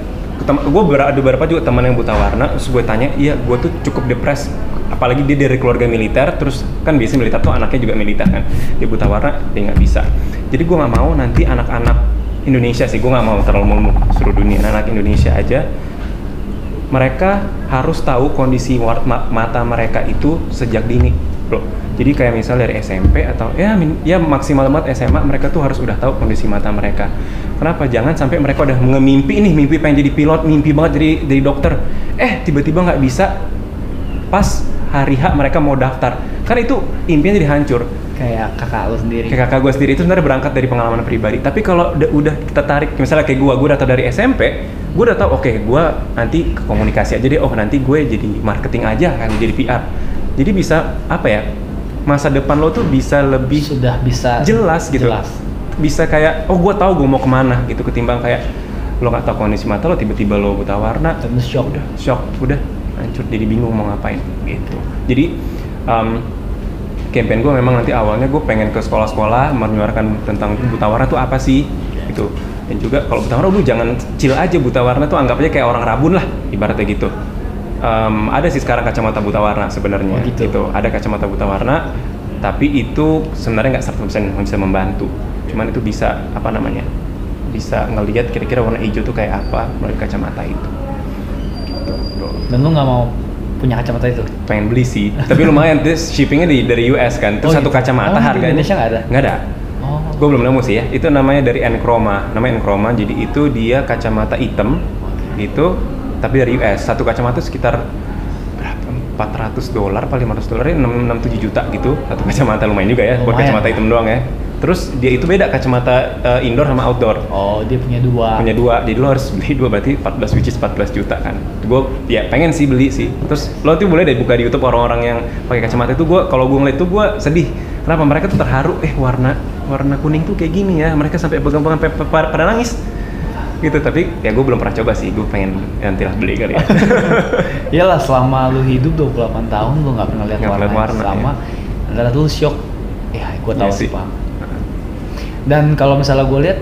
Speaker 2: gue ada beberapa juga teman yang buta warna terus gue tanya iya gue tuh cukup depres. Apalagi dia dari keluarga militer terus kan biasanya militer tuh anaknya juga militer kan. Dia buta warna dia nggak bisa. Jadi gue nggak mau nanti anak-anak Indonesia sih gue nggak mau terlalu mau seluruh dunia anak Indonesia aja. Mereka harus tahu kondisi mata mereka itu sejak dini, bro. Jadi kayak misal dari SMP atau ya ya maksimal banget SMA mereka tuh harus udah tahu kondisi mata mereka. Kenapa? Jangan sampai mereka udah ngemimpi nih, mimpi pengen jadi pilot, mimpi banget jadi jadi dokter. Eh tiba-tiba nggak bisa. Pas hari H mereka mau daftar, kan itu impian jadi hancur
Speaker 1: kayak kakak lu sendiri
Speaker 2: kayak kakak gue sendiri itu sebenarnya berangkat dari pengalaman pribadi tapi kalau udah, udah kita tarik misalnya kayak gue gue data dari SMP gue udah tahu oke gue nanti ke komunikasi aja deh oh nanti gue jadi marketing aja kan jadi PR jadi bisa apa ya masa depan lo tuh bisa lebih
Speaker 1: sudah bisa
Speaker 2: jelas gitu.
Speaker 1: jelas.
Speaker 2: bisa kayak oh gue tahu gue mau ke mana gitu ketimbang kayak lo nggak tahu kondisi mata lo tiba-tiba lo buta warna
Speaker 1: lu shock.
Speaker 2: udah shock udah hancur jadi bingung mau ngapain gitu. Jadi um, campaign gue memang nanti awalnya gue pengen ke sekolah-sekolah menyuarakan tentang buta warna tuh apa sih gitu. Dan juga kalau buta warna lu jangan chill aja buta warna tuh anggap aja kayak orang rabun lah ibaratnya gitu Um, ada sih sekarang kacamata buta warna sebenarnya
Speaker 1: Oh, gitu.
Speaker 2: ada kacamata buta warna tapi itu sebenarnya nggak 100% bisa membantu. Cuman itu bisa apa namanya bisa ngelihat kira-kira warna hijau tuh kayak apa melalui kacamata itu. Gitu bro.
Speaker 1: Dan lu nggak mau punya kacamata itu?
Speaker 2: Pengen beli sih. Tapi lumayan terus shippingnya di dari US kan. Terus
Speaker 1: Oh,
Speaker 2: satu
Speaker 1: gitu.
Speaker 2: kacamata
Speaker 1: Oh, di
Speaker 2: harganya.
Speaker 1: Indonesia nggak ada?
Speaker 2: nggak ada.
Speaker 1: Oh.
Speaker 2: Gue belum nemu sih ya. Itu namanya dari Enchroma. Namanya Enchroma. Jadi itu dia kacamata hitam. Gitu tapi dari US satu kacamata sekitar berapa? 400 dolar paling 500 dolar ya 6 7 juta gitu. Satu kacamata lumayan juga ya buat
Speaker 1: Lumayan.
Speaker 2: kacamata hitam doang ya. Terus dia itu beda kacamata eh, indoor sama outdoor.
Speaker 1: Oh dia punya dua.
Speaker 2: Punya dua jadi lo harus beli dua berarti 14 which is 14 juta kan. Gue ya pengen sih beli sih. Terus lo tuh boleh deh buka di YouTube orang-orang yang pakai kacamata itu. Gue kalau gue ngeliat itu gue sedih. Kenapa? Mereka tuh terharu eh warna warna kuning tuh kayak gini ya. Mereka sampai pegang-pegang pe- pe- pada nangis gitu tapi ya gue belum pernah coba sih gue pengen nanti lah beli kali ya
Speaker 1: Iyalah selama lu hidup 28 tahun lu nggak pernah lihat
Speaker 2: Nggak
Speaker 1: warna,
Speaker 2: warna,
Speaker 1: sama. Dan lu shock. Ya, gue tahu
Speaker 2: Iya
Speaker 1: sih paham. Dan kalau misalnya gue lihat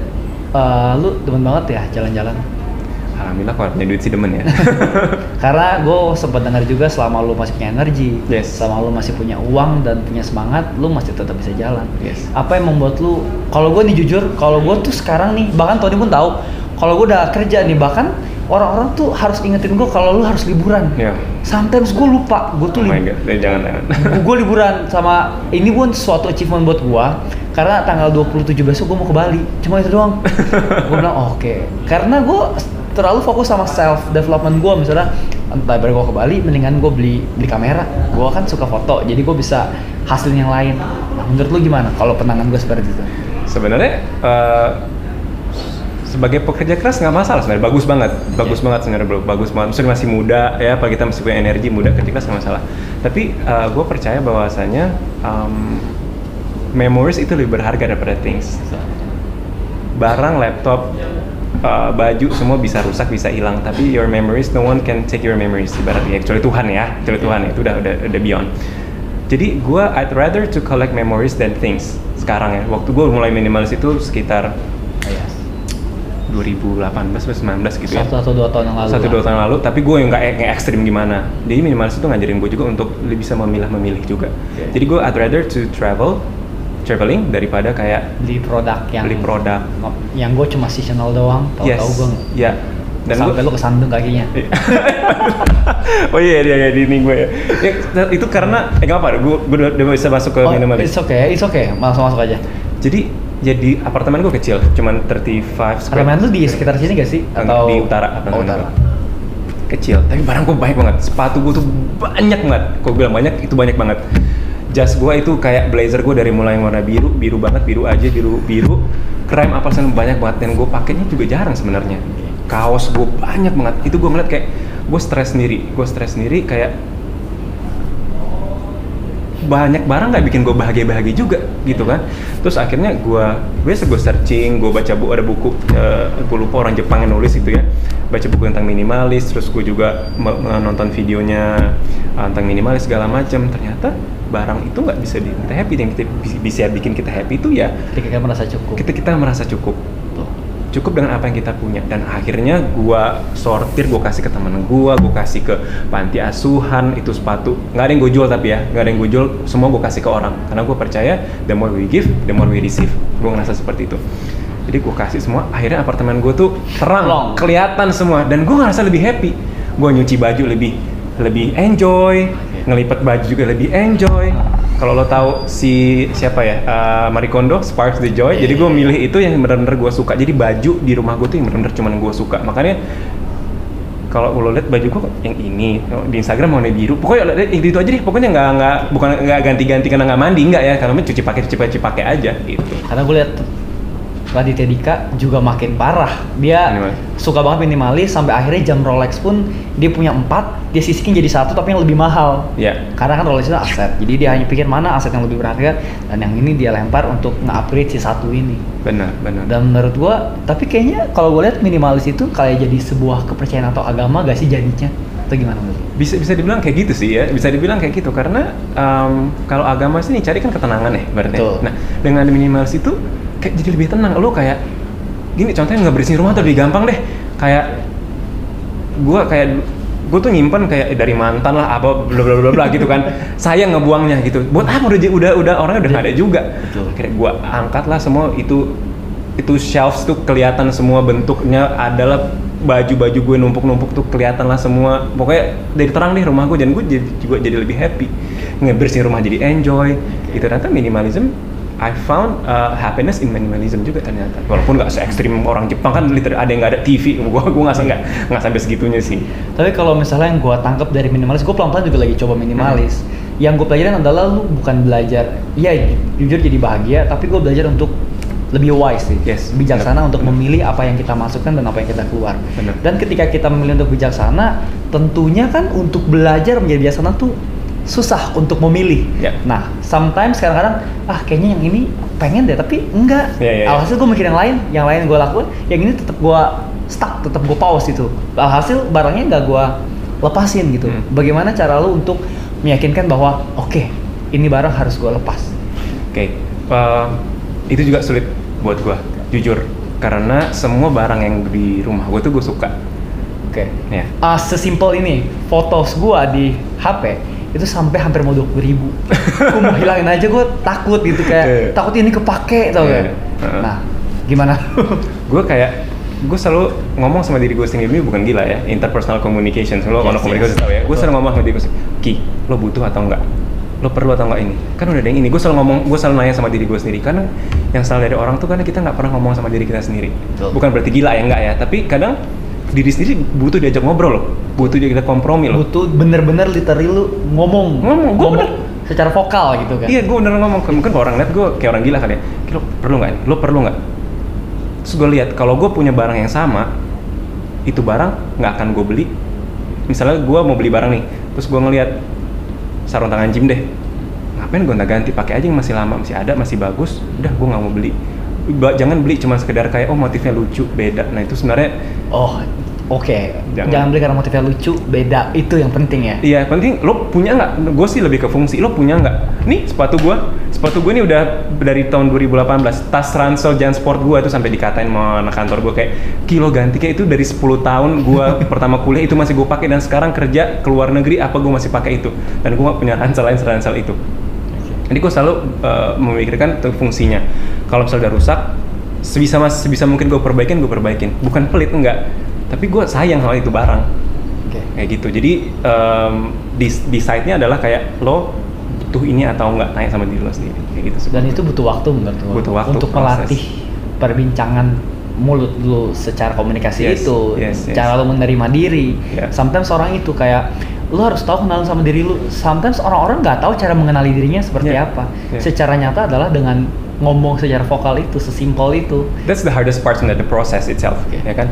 Speaker 1: eh, lu demen banget ya jalan-jalan.
Speaker 2: alhamdulillah kalau punya duit sih demen ya
Speaker 1: Karena gue sempat dengar juga selama lu masih punya energi,
Speaker 2: Yes.
Speaker 1: selama lu masih punya uang dan punya semangat, lu masih tetap bisa jalan.
Speaker 2: Yes.
Speaker 1: Apa yang membuat lu? Kalau gue nih jujur, kalau gue tuh sekarang nih, bahkan Tony pun tahu, kalau gue udah kerja nih, bahkan orang-orang tuh harus ingetin gue kalau lu harus liburan.
Speaker 2: Ya.
Speaker 1: Sometimes gue lupa, gue tuh
Speaker 2: Oh my
Speaker 1: lib-
Speaker 2: god, Eh, jangan jangan.
Speaker 1: gue liburan sama ini pun suatu achievement buat gue karena tanggal 27 besok gue mau ke Bali cuma itu doang gue bilang oh, oke karena gue terlalu fokus sama self development gue misalnya entah gue ke Bali mendingan gue beli beli kamera gue kan suka foto jadi gue bisa hasilin yang lain nah, menurut lu gimana kalau penangan gue seperti itu
Speaker 2: Sebenarnya eh, sebagai pekerja keras nggak masalah sebenarnya. Bagus banget. Bagus
Speaker 1: Iya.
Speaker 2: banget sebenarnya bro. Bagus banget. Maksudnya masih muda ya apa kita masih punya energi muda kerja keras nggak masalah. Tapi gue percaya bahwasanya um, memories itu lebih berharga daripada things. Barang laptop uh, baju semua bisa rusak bisa hilang. Tapi your memories no one can take your memories. Ibaratnya kecuali Tuhan ya. Kecuali Tuhan. Ya itu udah udah udah beyond. Jadi gue I'd rather to collect memories than things sekarang ya. Waktu gue mulai minimalis itu sekitar
Speaker 1: Iya.
Speaker 2: 2018 atau 19 gitu ya.
Speaker 1: Satu atau dua tahun yang lalu
Speaker 2: satu dua tahun lalu. Tapi gue nggak nggak ekstrim gimana. Jadi minimalis itu ngajarin gue juga untuk lebih bisa memilah memilih juga.
Speaker 1: Oke.
Speaker 2: jadi gue I'd rather to travel traveling daripada kayak
Speaker 1: beli produk yang
Speaker 2: beli produk.
Speaker 1: Yang gue cuma seasonal doang tahu-tahu gue
Speaker 2: ya. Dan gue
Speaker 1: sampai lu kesandung kakinya.
Speaker 2: Oh iya iya iya di ini gue ya. Ya, itu karena eh nggak apa gue gue udah, udah bisa masuk ke
Speaker 1: oh,
Speaker 2: minimalis
Speaker 1: it's okay it's okay. Langsung masuk aja.
Speaker 2: Jadi jadi apartemen gue kecil cuman 35 square
Speaker 1: apartemen lu di sekitar sini gak sih? Atau
Speaker 2: di utara
Speaker 1: oh, utara.
Speaker 2: gue. kecil. Tapi barang gue banyak banget. Sepatu gue tuh banyak banget. Kok bilang banyak? Itu banyak banget. Jas gue itu kayak blazer gue dari mulai yang warna biru biru banget biru aja biru biru. Krem apa sih banyak banget. Dan gue pakainya juga jarang sebenarnya. Kaos gue banyak banget. Itu gue ngeliat kayak gue stres sendiri. Gue stres sendiri kayak banyak barang nggak bikin gue bahagia bahagia juga gitu kan. Terus akhirnya gue biasa gue searching gue baca buku ada buku eh, gue lupa orang Jepang yang nulis itu ya. Baca buku tentang minimalis terus gue juga menonton videonya eh, tentang minimalis segala macam. Ternyata barang itu nggak bisa bikin kita happy. Yang kita bisa bikin kita happy itu ya
Speaker 1: ketika kita merasa cukup.
Speaker 2: kita kita merasa cukup. Cukup dengan apa yang kita punya. Dan akhirnya gua sortir gua kasih ke temen gua gua kasih ke panti asuhan itu sepatu. Nggak ada yang gue jual tapi ya nggak ada yang gue jual semua gua kasih ke orang. Karena gua percaya the more we give the more we receive. Gua ngerasa seperti itu. Jadi gua kasih semua akhirnya apartemen gue tuh terang
Speaker 1: Long.
Speaker 2: kelihatan semua. Dan gua ngerasa lebih happy. Gua nyuci baju lebih lebih enjoy ngelipet baju juga lebih enjoy. Kalau lo tahu si siapa ya uh, Marie Kondo Sparks the Joy jadi gue milih itu yang benar-benar gue suka. Jadi baju di rumah gue tuh yang benar-benar cuman gue suka. Makanya kalau lo lihat baju gue yang ini di Instagram warna biru. Pokoknya lihat itu, itu aja deh. Pokoknya nggak nggak bukan nggak ganti-ganti karena nggak mandi nggak ya. Karena cuci pakai cuci pakai cuci pakai aja gitu.
Speaker 1: Karena gue lihat Raditya Dika juga makin parah. Dia
Speaker 2: Minimalis.
Speaker 1: suka banget minimalis sampai akhirnya jam Rolex pun dia punya empat dia sisikin jadi satu tapi yang lebih mahal.
Speaker 2: Ya.
Speaker 1: Karena kan Rolex itu aset. Jadi dia hanya pikir mana aset yang lebih berharga dan yang ini dia lempar untuk nge-upgrade si satu ini.
Speaker 2: Benar benar.
Speaker 1: Dan menurut gua tapi kayaknya kalau gue lihat minimalis itu kayak jadi sebuah kepercayaan atau agama gak sih jadinya? Atau gimana menurut
Speaker 2: bisa bisa dibilang kayak gitu sih ya. Bisa dibilang kayak gitu. Karena em, kalau agama sih cari kan ketenangan ya berarti.
Speaker 1: Betul.
Speaker 2: nah dengan minimalis itu kayak jadi lebih tenang. Lo kayak gini contohnya nggak bersihin rumah tuh lebih gampang deh. Kayak gua kayak gue tuh nyimpen kayak dari mantan lah apa bla bla bla bla gitu kan. Sayang ngebuangnya gitu. Buat apa udah udah udah orangnya udah nggak ada juga.
Speaker 1: Betul.
Speaker 2: akhirnya gua angkat lah semua itu itu shelves tuh kelihatan semua bentuknya adalah baju-baju gue numpuk-numpuk tuh kelihatan lah semua. Pokoknya dari terang deh rumah gue dan gue jadi, juga jadi lebih happy. Ngebersihin rumah jadi enjoy. Gitu ternyata minimalism I found uh, happiness in minimalism juga ternyata walaupun nggak se ekstrim orang Jepang kan liter ada yang nggak ada TV gue gue nggak nggak nggak sampai segitunya sih
Speaker 1: Tapi kalau misalnya yang gue tangkap dari minimalis, gue pelan-pelan juga lagi coba minimalis. Yang gue pelajarin adalah lu bukan belajar, ya jujur jadi bahagia, tapi gue belajar untuk lebih wise sih,
Speaker 2: Yes,
Speaker 1: bijaksana
Speaker 2: benar,
Speaker 1: untuk
Speaker 2: benar.
Speaker 1: memilih apa yang kita masukkan dan apa yang kita keluar.
Speaker 2: Benar.
Speaker 1: Dan ketika kita memilih untuk bijaksana, tentunya kan untuk belajar menjadi bijaksana tuh susah untuk memilih.
Speaker 2: Ya.
Speaker 1: Nah, sometimes kadang-kadang ah kayaknya yang ini pengen deh, tapi enggak.
Speaker 2: Ya, ya, ya.
Speaker 1: Alhasil gue mikir yang lain, yang lain gue lakuin, yang ini tetap gue stuck, tetap gue pause itu. Alhasil barangnya nggak gue lepasin gitu.
Speaker 2: Hmm.
Speaker 1: Bagaimana cara lu untuk meyakinkan bahwa oke ini barang harus gue lepas.
Speaker 2: Oke, eh, itu juga sulit buat gua, jujur. Karena semua barang yang di rumah gua tuh gue suka.
Speaker 1: Oke.
Speaker 2: Ya.
Speaker 1: Ah, sesimpel ini, fotos gue di HP itu sampai hampir mau dua ribu. gue mau hilangin aja gue takut gitu kayak
Speaker 2: Iya.
Speaker 1: takut ini kepake tau
Speaker 2: Iya.
Speaker 1: gak?
Speaker 2: Heeh.
Speaker 1: Nah, gimana?
Speaker 2: Gue kayak gue selalu ngomong sama diri gue sendiri ini bukan gila ya interpersonal communication lo
Speaker 1: Yes,
Speaker 2: kalau komunikasi
Speaker 1: yes.
Speaker 2: tahu ya gue selalu ngomong sama diri gue sendiri ki lo butuh atau enggak lo perlu atau enggak ini kan udah ada yang ini gue selalu ngomong gue selalu nanya sama diri gue sendiri karena yang salah dari orang tuh karena kita nggak pernah ngomong sama diri kita sendiri
Speaker 1: Betul.
Speaker 2: bukan berarti gila ya enggak ya tapi kadang diri sendiri butuh diajak ngobrol loh butuh diajak kompromi loh
Speaker 1: butuh bener-bener literally lu ngomong
Speaker 2: Ngomong, gua bener.
Speaker 1: secara vokal gitu kan
Speaker 2: Iya, gue bener ngomong. Mungkin kalau orang lihat gue kayak orang gila kali ya. "Ki, Lo perlu nggak? Lo perlu nggak? Terus gue lihat kalau gue punya barang yang sama, itu barang nggak akan gue beli. Misalnya gue mau beli barang nih, terus gue ngelihat sarung tangan gym deh. Ngapain gue ganti? Pakai aja yang masih lama, masih ada, masih bagus. Udah, gue nggak mau beli. Jangan beli cuma sekedar kayak oh motifnya lucu, beda. Nah itu sebenarnya
Speaker 1: oh oke
Speaker 2: Jangan.
Speaker 1: jangan. beli karena motifnya lucu beda itu yang penting ya
Speaker 2: Iya, penting lo punya nggak? Gue sih lebih ke fungsi. Lo punya nggak? Nih sepatu gue, sepatu gue ini udah dari tahun 2018. Tas ransel Jan Sport gue itu sampai dikatain sama anak kantor gue kayak kilo ganti kayak itu dari 10 tahun gue pertama kuliah itu masih gue pakai dan sekarang kerja ke luar negeri apa gue masih pakai itu dan gue punya ransel lain selain ransel itu. Jadi gue selalu uh, memikirkan fungsinya. Kalau misalnya udah rusak, sebisa mas sebisa mungkin gue perbaikin gue perbaikin. Bukan pelit enggak, tapi gue sayang sama itu barang.
Speaker 1: Oke.
Speaker 2: Kayak gitu. Jadi um, di di site-nya adalah kayak lo butuh ini atau enggak tanya sama diri lo sendiri. Kayak gitu
Speaker 1: dan itu butuh waktu menurut gua.
Speaker 2: Butuh waktu,
Speaker 1: untuk
Speaker 2: proses.
Speaker 1: melatih perbincangan mulut lu secara komunikasi
Speaker 2: Yes,
Speaker 1: itu
Speaker 2: yes, yes.
Speaker 1: cara lu menerima diri.
Speaker 2: Yeah.
Speaker 1: sometimes orang itu kayak lu harus tahu kenalan sama diri lu. Sometimes orang-orang nggak tahu cara mengenali dirinya seperti
Speaker 2: Yeah,
Speaker 1: apa.
Speaker 2: Yeah.
Speaker 1: secara nyata adalah dengan ngomong secara vokal itu sesimpel itu.
Speaker 2: That's the hardest part in the process itself
Speaker 1: Oke.
Speaker 2: ya kan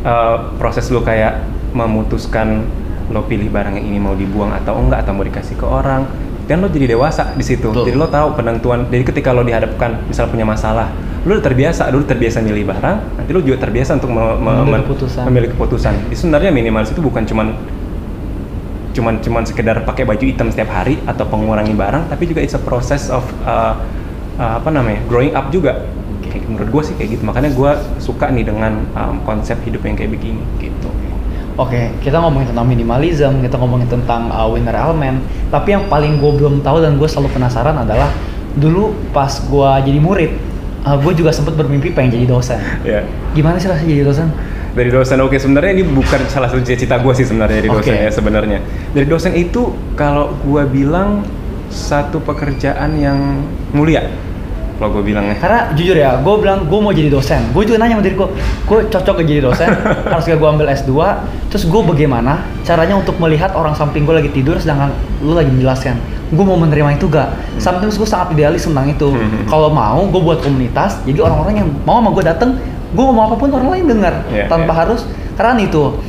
Speaker 2: Uh, proses lo kayak memutuskan lo pilih barang yang ini mau dibuang atau enggak atau mau dikasih ke orang dan lo jadi dewasa di situ
Speaker 1: Betul.
Speaker 2: jadi lo tahu penentuan jadi ketika lo dihadapkan misal punya masalah lo udah terbiasa dulu terbiasa milih barang nanti lo juga terbiasa untuk me- me- men-
Speaker 1: keputusan.
Speaker 2: memilih keputusan Jadi sebenarnya minimalis itu bukan cuman cuman cuman sekedar pakai baju hitam setiap hari atau pengurangi barang tapi juga it's a process of uh, uh, apa namanya growing up juga kayak menurut gue sih kayak gitu makanya gue suka nih dengan um, konsep hidup yang kayak begini gitu
Speaker 1: Oke, kita ngomongin tentang minimalism, kita ngomongin tentang uh, winner element. Tapi yang paling gue belum tahu dan gue selalu penasaran adalah dulu pas gue jadi murid, uh, gue juga sempat bermimpi pengen jadi dosen.
Speaker 2: ya
Speaker 1: Gimana sih rasanya jadi dosen?
Speaker 2: dari dosen oke sebenarnya ini bukan salah satu cita-cita gue sih sebenarnya dari dosen
Speaker 1: Oke.
Speaker 2: ya sebenarnya dari dosen itu kalau gue bilang satu pekerjaan yang mulia kalau gue bilangnya
Speaker 1: Karena jujur ya, gue bilang gue mau jadi dosen. Gue juga nanya sama diri gue, gue cocok ke jadi dosen. harus gak gue ambil S2. Terus gue bagaimana caranya untuk melihat orang samping gue lagi tidur sedangkan lu lagi menjelaskan. Gue mau menerima itu gak? Sometimes gue sangat idealis tentang itu.
Speaker 2: Hmm.
Speaker 1: Kalau mau, gue buat komunitas. Jadi orang-orang yang mau sama gue dateng, gue ngomong apa pun orang lain dengar
Speaker 2: Iya,
Speaker 1: tanpa
Speaker 2: iya.
Speaker 1: harus. Karena itu,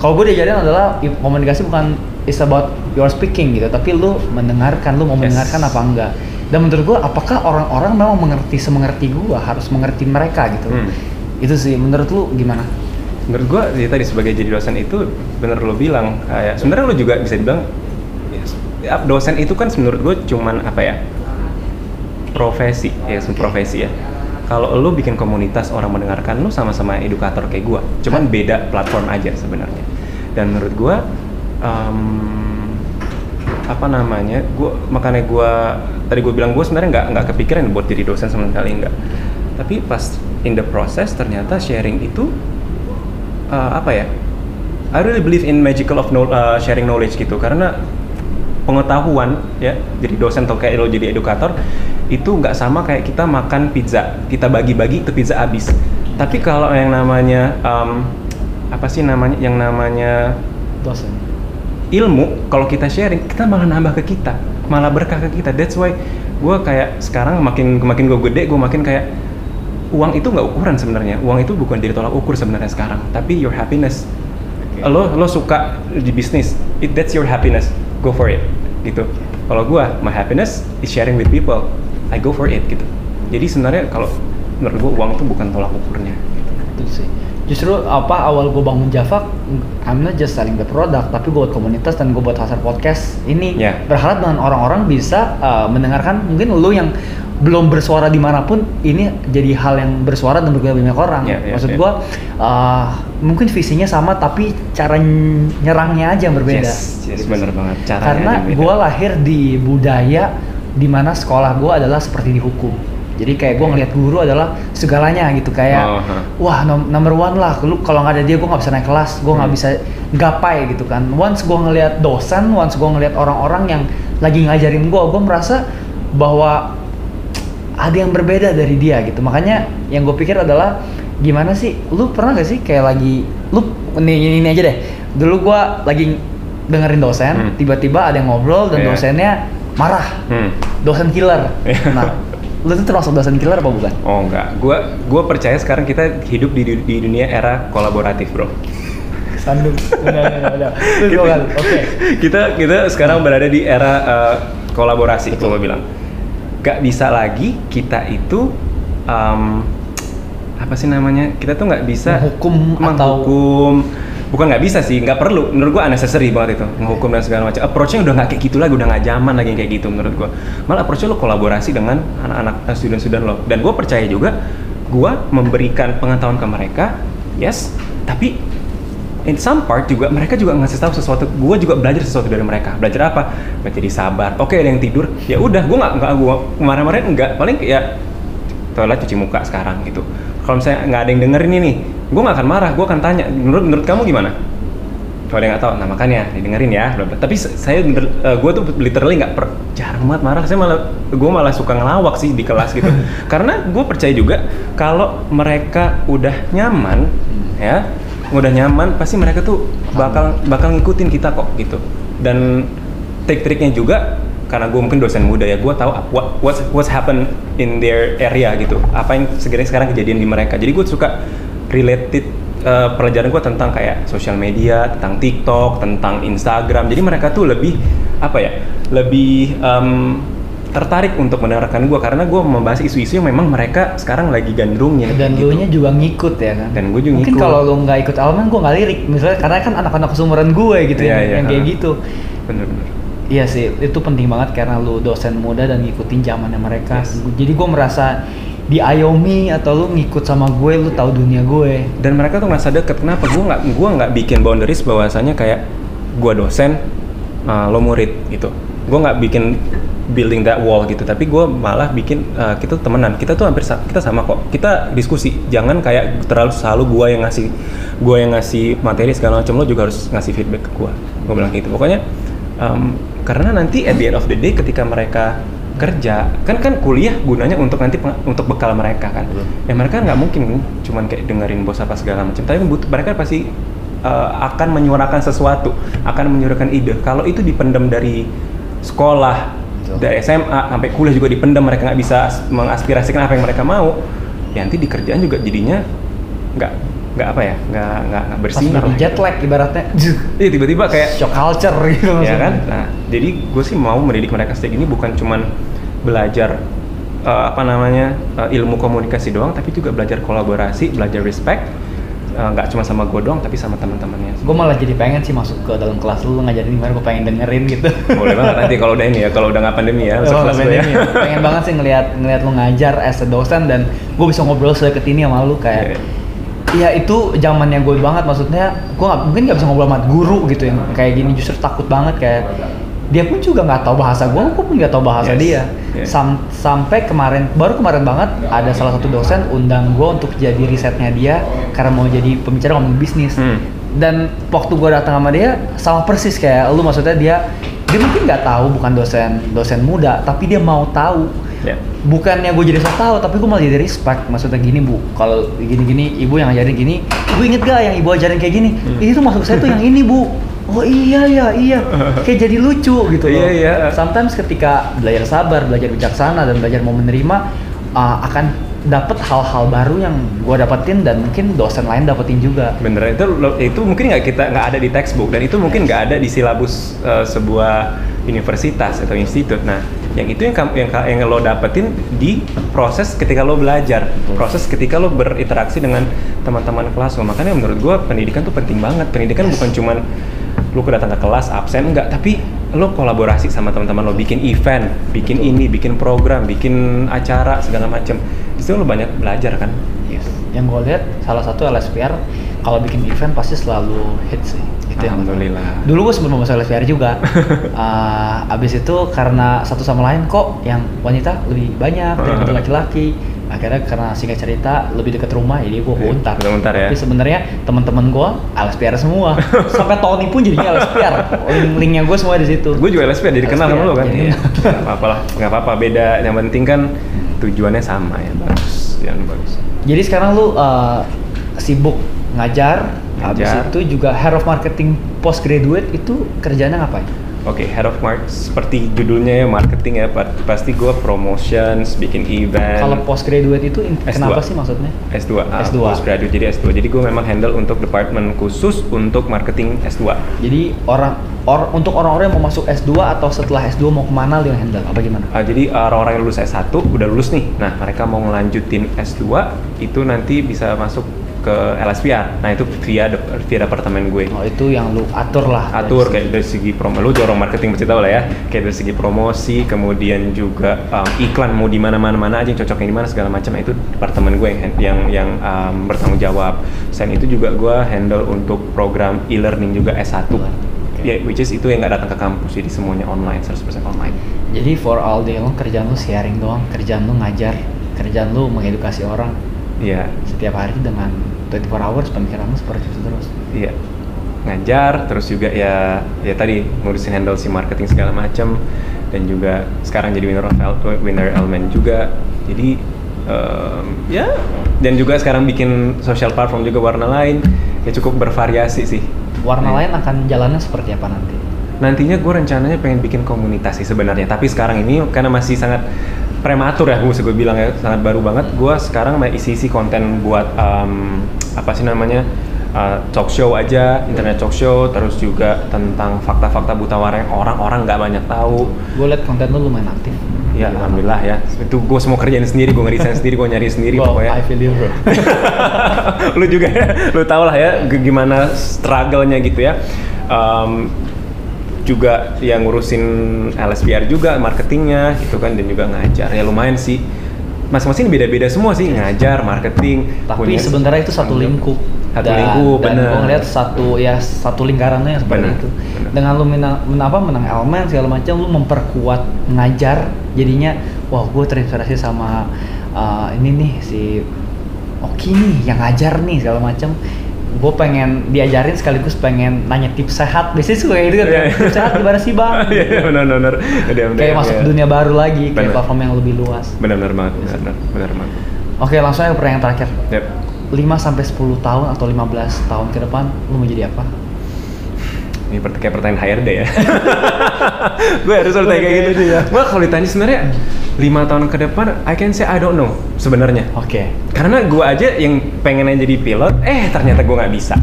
Speaker 1: kalau gue diajarin adalah komunikasi bukan is about your speaking gitu, tapi lu mendengarkan, lu mau
Speaker 2: Yes.
Speaker 1: mendengarkan apa enggak. Dan menurut gue, apakah orang-orang memang mengerti semengerti gue, harus mengerti mereka gitu.
Speaker 2: Hmm.
Speaker 1: Itu sih, menurut lu gimana?
Speaker 2: menurut gue ya tadi sebagai jadi dosen itu bener lo bilang kayak sebenarnya lo juga bisa dibilang ya, dosen itu kan menurut gue cuman apa ya profesi ya profesi ya kalau lo bikin komunitas orang mendengarkan lo sama-sama edukator kayak gue cuman beda platform aja sebenarnya dan menurut gue em, apa namanya gue makanya gue tadi gue bilang gue sebenarnya nggak nggak kepikiran buat jadi dosen sama sekali nggak. Tapi pas in the process ternyata sharing itu uh, apa ya I really believe in magical of know- uh, sharing knowledge gitu. Karena pengetahuan ya jadi dosen atau kayak lo jadi edukator itu nggak sama kayak kita makan pizza. Kita bagi-bagi itu pizza habis. Tapi kalau yang namanya um, apa sih namanya yang namanya
Speaker 1: Dosen.
Speaker 2: Ilmu kalau kita sharing kita malah nambah ke kita malah berkah ke kita. That's why gue kayak sekarang makin makin gue gede gue makin kayak uang itu nggak ukuran sebenarnya. Uang itu bukan jadi tolak ukur sebenarnya sekarang tapi your happiness.
Speaker 1: Oke.
Speaker 2: lo lo suka di bisnis it, that's your happiness. Go for it gitu. Kalau gue my happiness is sharing with people. I go for it gitu. Jadi sebenarnya kalau menurut gue uang itu bukan tolak ukurnya gitu.
Speaker 1: Itu sih. Justru apa awal gue bangun Java, I'm not just selling the product, tapi gue buat komunitas dan gue buat hasil podcast ini
Speaker 2: Ya.
Speaker 1: berharap dengan orang-orang bisa uh, mendengarkan mungkin lu yang belum bersuara di mana pun ini jadi hal yang bersuara dan berguna banyak orang.
Speaker 2: Ya, ya,
Speaker 1: Maksud
Speaker 2: ya.
Speaker 1: gue uh, mungkin visinya sama tapi cara nyerangnya aja yang berbeda.
Speaker 2: yes, yes
Speaker 1: Gitu
Speaker 2: bener banget caranya
Speaker 1: Karena gue lahir di budaya di mana sekolah gue adalah seperti dihukum. Jadi kayak gue ngelihat guru adalah segalanya gitu kayak
Speaker 2: Oh, huh.
Speaker 1: wah nom- number one lah. Lu kalau nggak ada dia gue nggak bisa naik kelas, gue nggak
Speaker 2: Hmm.
Speaker 1: bisa gapai gitu kan. Once gue ngelihat dosen, once gue ngelihat orang-orang yang lagi ngajarin gue, gue merasa bahwa ada yang berbeda dari dia gitu. Makanya yang gue pikir adalah gimana sih? Lu pernah gak sih kayak lagi lu ini ini, ini aja deh. Dulu gue lagi dengerin dosen,
Speaker 2: Hmm.
Speaker 1: tiba-tiba ada yang ngobrol dan
Speaker 2: Iya.
Speaker 1: dosennya marah.
Speaker 2: Hmm.
Speaker 1: Dosen killer.
Speaker 2: Iya.
Speaker 1: Nah, lu tuh termasuk dosen killer apa bukan?
Speaker 2: Oh enggak, gua gua percaya sekarang kita hidup di, di dunia era kolaboratif bro.
Speaker 1: Sandung. Udah, udah, udah. Kan, Oke.
Speaker 2: kita kita sekarang berada di era uh, kolaborasi, kalau gua bilang. Gak bisa lagi kita itu um, apa sih namanya? Kita tuh nggak bisa
Speaker 1: Menghukum atau-
Speaker 2: menghukum. Bukan nggak bisa sih, nggak perlu. Menurut gua unnecessary banget itu menghukum dan segala macam. Approach-nya udah nggak kayak gitu lagi, udah nggak zaman lagi kayak gitu menurut gua. Malah approach-nya lo kolaborasi dengan anak-anak student-student lo. Dan gua percaya juga, gua memberikan pengetahuan ke mereka, yes. Tapi in some part juga mereka juga ngasih tahu sesuatu gue juga belajar sesuatu dari mereka belajar apa belajar jadi sabar oke ada yang tidur ya udah gue nggak nggak gue kemarin-kemarin nggak paling ya toilet cuci muka sekarang gitu kalau misalnya nggak ada yang dengerin ini gue nggak akan marah gue akan tanya menurut menurut kamu gimana? Kalau yang nggak tahu nah makanya didengerin ya bla bla. tapi saya bener, gue tuh literally nggak per- jarang banget marah. Saya malah gue malah suka ngelawak sih di kelas gitu. Karena gue percaya juga kalau mereka udah nyaman ya udah nyaman pasti mereka tuh bakal bakal ngikutin kita kok gitu. Dan trik-triknya juga karena gue mungkin dosen muda ya gue tahu what what's what's happen in their area gitu. Apa yang segera sekarang kejadian di mereka. Jadi gue suka related uh, pelajaran gue tentang kayak sosial media tentang TikTok tentang Instagram jadi mereka tuh lebih apa ya lebih um, tertarik untuk mendengarkan gue karena gue membahas isu-isu yang memang mereka sekarang lagi gandrungnya
Speaker 1: Dan
Speaker 2: gitu.
Speaker 1: nya juga ngikut ya kan?
Speaker 2: Dan gua juga
Speaker 1: Mungkin
Speaker 2: ngikut.
Speaker 1: kalau lu nggak ikut elemen, gue nggak lirik. Misalnya karena kan anak-anak sumuran gue gitu
Speaker 2: Iya,
Speaker 1: yang,
Speaker 2: iya,
Speaker 1: yang kayak gitu.
Speaker 2: bener-bener
Speaker 1: Iya sih, itu penting banget karena lu dosen muda dan ngikutin zamannya mereka.
Speaker 2: Yes.
Speaker 1: Jadi gue merasa diayomi atau lu ngikut sama gue, lu tahu dunia gue.
Speaker 2: dan mereka tuh ngerasa deket. Kenapa? Gue nggak gue nggak bikin boundaries bahwasanya kayak gue dosen uh, lo murid gitu. Gue nggak bikin building that wall gitu. Tapi gue malah bikin uh, kita temenan. Kita tuh hampir sa- kita sama kok. Kita diskusi. Jangan kayak terlalu selalu gue yang ngasih gue yang ngasih materi segala macam. Lo juga harus ngasih feedback ke gue gue bilang gitu. Pokoknya um, karena nanti at the end of the day ketika mereka kerja kan kan kuliah gunanya untuk nanti peng- untuk bekal mereka kan
Speaker 1: Betul.
Speaker 2: ya mereka nggak mungkin cuman kayak dengerin bos apa segala macam tapi butuh mereka pasti uh, akan menyuarakan sesuatu akan menyuarakan ide kalau itu dipendam dari sekolah
Speaker 1: Betul.
Speaker 2: dari SMA sampai kuliah juga dipendam mereka nggak bisa as- mengaspirasikan apa yang mereka mau ya nanti di kerjaan juga jadinya nggak nggak apa ya nggak nggak nggak bersinar lah
Speaker 1: jet
Speaker 2: gitu.
Speaker 1: lag ibaratnya.
Speaker 2: Iya tiba-tiba kayak
Speaker 1: Shock culture gitu
Speaker 2: ya
Speaker 1: maksudnya.
Speaker 2: kan nah jadi gue sih mau mendidik mereka sejak ini bukan cuman belajar uh, apa namanya uh, ilmu komunikasi doang tapi juga belajar kolaborasi belajar respect. Uh, nggak cuma sama gue doang tapi sama teman-temannya.
Speaker 1: Gue malah jadi pengen sih masuk ke dalam kelas lu, ngajarin gimana gue pengen dengerin gitu.
Speaker 2: boleh banget nanti kalau udah ini ya kalau udah nggak pandemi ya masuk
Speaker 1: Oh,
Speaker 2: kelas gue
Speaker 1: pengen,
Speaker 2: ya.
Speaker 1: pengen banget sih ngelihat ngelihat lu ngajar as a dosen dan gue bisa ngobrol sedeket ini sama lu kayak Iya itu zamannya gue banget maksudnya gue mungkin nggak bisa ngobrol sama guru gitu yang kayak gini justru takut banget kayak dia pun juga nggak tahu bahasa gue, gue pun nggak tahu bahasa
Speaker 2: Yes,
Speaker 1: dia.
Speaker 2: yes.
Speaker 1: Sam- sampai kemarin baru kemarin banget ada salah satu dosen undang gue untuk jadi risetnya dia karena mau jadi pembicara ngomong bisnis.
Speaker 2: Hmm.
Speaker 1: Dan waktu gue datang sama dia sama persis kayak lu maksudnya dia dia mungkin nggak tahu bukan dosen dosen muda tapi dia mau tahu
Speaker 2: ya
Speaker 1: bukannya gue jadi sok tahu tapi gue malah jadi respect maksudnya gini bu kalau gini-gini ibu yang ngajarin gini ibu inget gak yang ibu ajarin kayak gini
Speaker 2: Hmm.
Speaker 1: itu maksud saya tuh yang ini bu oh iya ya iya. Kayak jadi lucu gitu loh.
Speaker 2: Iya, iya.
Speaker 1: sometimes ketika belajar sabar belajar bijaksana dan belajar mau menerima uh, akan dapat hal-hal baru yang gue dapetin dan mungkin dosen lain dapetin juga.
Speaker 2: Bener itu itu mungkin nggak kita nggak ada di textbook dan itu mungkin nggak ada di silabus uh, sebuah universitas atau institut. Nah yang itu yang yang, yang lo dapetin di proses ketika lo belajar
Speaker 1: Betul.
Speaker 2: proses ketika lo berinteraksi dengan teman-teman kelas lo. Makanya menurut gua pendidikan tuh penting banget. Pendidikan bukan cuman lo datang ke kelas absen enggak tapi lo kolaborasi sama teman-teman lo bikin event bikin
Speaker 1: Betul.
Speaker 2: ini bikin program bikin acara segala macam itu lo banyak belajar kan
Speaker 1: Yes. Yang gue lihat salah satu LSPR kalau bikin event pasti selalu hit sih. itu yang.
Speaker 2: Alhamdulillah.
Speaker 1: dulu gue sebelum masuk LSPR juga uh, abis itu karena satu sama lain kok yang wanita lebih banyak daripada laki-laki akhirnya karena singkat cerita lebih dekat rumah jadi gue
Speaker 2: Iya,
Speaker 1: untar
Speaker 2: Untar ya.
Speaker 1: tapi sebenarnya teman-teman gue LSPR semua sampai Tony pun jadinya LSPR link linknya gue semua di situ
Speaker 2: Gue juga LSP jadi kenal sama
Speaker 1: LSPR,
Speaker 2: lo kan.
Speaker 1: jadi-
Speaker 2: Iya. Gak apa-apa lah, nggak apa-apa beda. Yang penting kan tujuannya sama ya bagus, yang bagus.
Speaker 1: jadi sekarang lu uh, sibuk ngajar habis
Speaker 2: Ngajar.
Speaker 1: itu juga head of marketing postgraduate itu kerjanya ngapain
Speaker 2: Oke, head of market seperti judulnya ya marketing ya, pa- pasti gue promotions, bikin event.
Speaker 1: kalau postgraduate itu in-
Speaker 2: S2.
Speaker 1: kenapa sih maksudnya
Speaker 2: S2, ah,
Speaker 1: S2.
Speaker 2: postgraduate jadi S2. Jadi gue memang handle untuk departemen khusus untuk marketing S2.
Speaker 1: Jadi orang or, untuk orang-orang yang mau masuk S2 atau setelah S2 mau ke mana lu yang handle? Apa gimana?
Speaker 2: Ah, jadi orang-orang yang lulus S1 udah lulus nih. Nah, mereka mau ngelanjutin S2 itu nanti bisa masuk ke LSPR. Nah, itu via de- via departemen gue.
Speaker 1: Oh itu yang lu atur lah.
Speaker 2: atur kayak dari segi promo. Lu jorong marketing pasti tahu lah ya. Kayak dari segi promosi kemudian juga um, iklan mau di mana mana mana aja yang cocoknya di mana segala macam. Nah, itu departemen gue yang yang yang um, bertanggung jawab. Selain itu juga gue handle untuk program e-learning juga S1 ya which is itu yang nggak datang ke kampus. Jadi semuanya online 100% online.
Speaker 1: Jadi for all day long kerjaan lu sharing doang, kerjaan lu ngajar, kerjaan lu mengedukasi orang
Speaker 2: iya.
Speaker 1: Setiap hari dengan 24 hours pemikiran lu seperti itu terus.
Speaker 2: iya. Ngajar terus juga ya ya tadi ngurusin handle si marketing segala macam dan juga sekarang jadi winner of winner element juga. Jadi em, ya. Dan juga sekarang bikin social platform juga warna lain. Ya cukup bervariasi sih.
Speaker 1: Warna
Speaker 2: Hmm.
Speaker 1: lain akan jalannya seperti apa nanti?
Speaker 2: nantinya gue rencananya pengen bikin komunitas sih sebenarnya. Tapi sekarang ini karena masih sangat prematur ya gue gue bilang ya sangat baru banget gue sekarang mau isi isi konten buat em, apa sih namanya uh, talk show aja internet talk show terus juga tentang fakta-fakta buta warai yang orang-orang nggak banyak tahu
Speaker 1: Gue liat konten lu lumayan aktif.
Speaker 2: ya alhamdulillah ya itu gue semua kerjain sendiri gue ngerisain sendiri gue nyari sendiri
Speaker 1: Wow,
Speaker 2: pokoknya
Speaker 1: I feel you bro.
Speaker 2: lu juga ya, lu tau lah ya gimana struggle-nya gitu ya. Um, juga yang ngurusin LSPR juga marketingnya gitu kan dan juga ngajar ya lumayan sih masing-masing beda-beda semua sih ngajar marketing
Speaker 1: Tapi
Speaker 2: punya-
Speaker 1: sebenarnya itu satu lingkup.
Speaker 2: Satu lingkup,
Speaker 1: dan
Speaker 2: bener.
Speaker 1: gue ngeliat satu ya satu lingkarannya seperti
Speaker 2: Bener,
Speaker 1: itu.
Speaker 2: bener.
Speaker 1: Dengan lu menang, men- apa, menang elemen segala macam, lu memperkuat ngajar, jadinya wah gue terinspirasi sama uh, ini nih si Oki nih yang ngajar nih segala macam. Gue pengen diajarin sekaligus pengen nanya tips sehat. Biasanya suka gitu kan,
Speaker 2: iya.
Speaker 1: tips sehat gimana sih bang?
Speaker 2: Iya, iya, benar benar
Speaker 1: kayak masuk
Speaker 2: ya.
Speaker 1: dunia baru lagi, kayak
Speaker 2: Bener.
Speaker 1: platform yang lebih luas.
Speaker 2: benar benar banget benar benar banget
Speaker 1: Oke, langsung aja ke pertanyaan terakhir.
Speaker 2: Yep.
Speaker 1: 5 sampai 10 tahun atau 15 tahun ke depan lu mau jadi apa?
Speaker 2: Ini kayak pertanyaan HRD ya. gue harus selalu tanya kayak gitu
Speaker 1: ya.
Speaker 2: Gue kalau ditanya sebenarnya lima tahun ke depan, I can say I don't know sebenarnya.
Speaker 1: Oke.
Speaker 2: Karena gue aja yang pengennya jadi pilot, eh ternyata gue nggak bisa.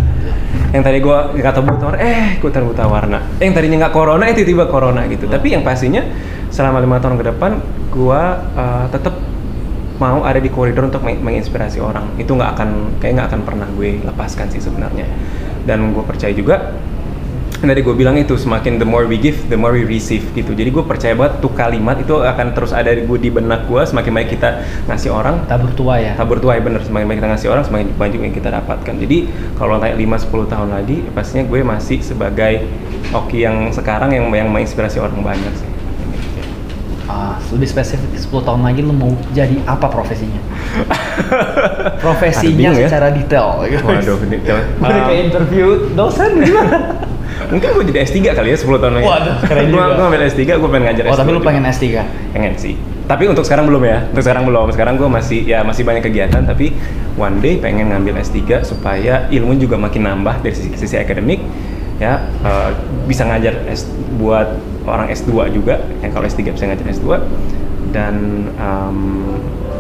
Speaker 2: Yang tadi gue kata buta warna, eh gue buta warna. Yang tadinya nggak corona, eh tiba-tiba corona gitu. Tapi yang pastinya selama lima tahun ke depan, gue uh, tetap mau ada di koridor untuk meng- menginspirasi orang. Itu nggak akan, kayak nggak akan pernah gue lepaskan sih sebenarnya. Dan gue percaya juga tadi gue bilang itu semakin the more we give, the more we receive gitu. Jadi gue percaya banget tuh kalimat itu akan terus ada di gue di benak gue. Semakin banyak kita ngasih orang,
Speaker 1: Tabur tua ya.
Speaker 2: tabur tuai bener semakin banyak kita ngasih orang semakin banyak yang kita dapatkan jadi kalau tanya 5-10 tahun lagi pastinya gue masih sebagai Oki yang sekarang yang yang menginspirasi orang banyak sih
Speaker 1: Ah, lebih spesifik 10 tahun lagi lu mau jadi apa profesinya? Profesinya
Speaker 2: ya.
Speaker 1: secara detail.
Speaker 2: waduh ini
Speaker 1: Udah kayak interview dosen gimana?
Speaker 2: Mungkin gue jadi S3 kali ya 10 tahun lagi.
Speaker 1: Waduh, keren
Speaker 2: gue
Speaker 1: juga.
Speaker 2: gue ambil S3 gue pengen ngajar
Speaker 1: Oh,
Speaker 2: S2
Speaker 1: tapi lu pengen S3?
Speaker 2: pengen sih. Tapi untuk sekarang belum ya untuk sekarang belum. Sekarang gue masih ya masih banyak kegiatan tapi one day pengen ngambil S3 supaya ilmu juga makin nambah dari sisi, sisi akademik ya eh, bisa ngajar S, buat orang S2 juga. Yang kalau S3 bisa ngajar S2 dan em,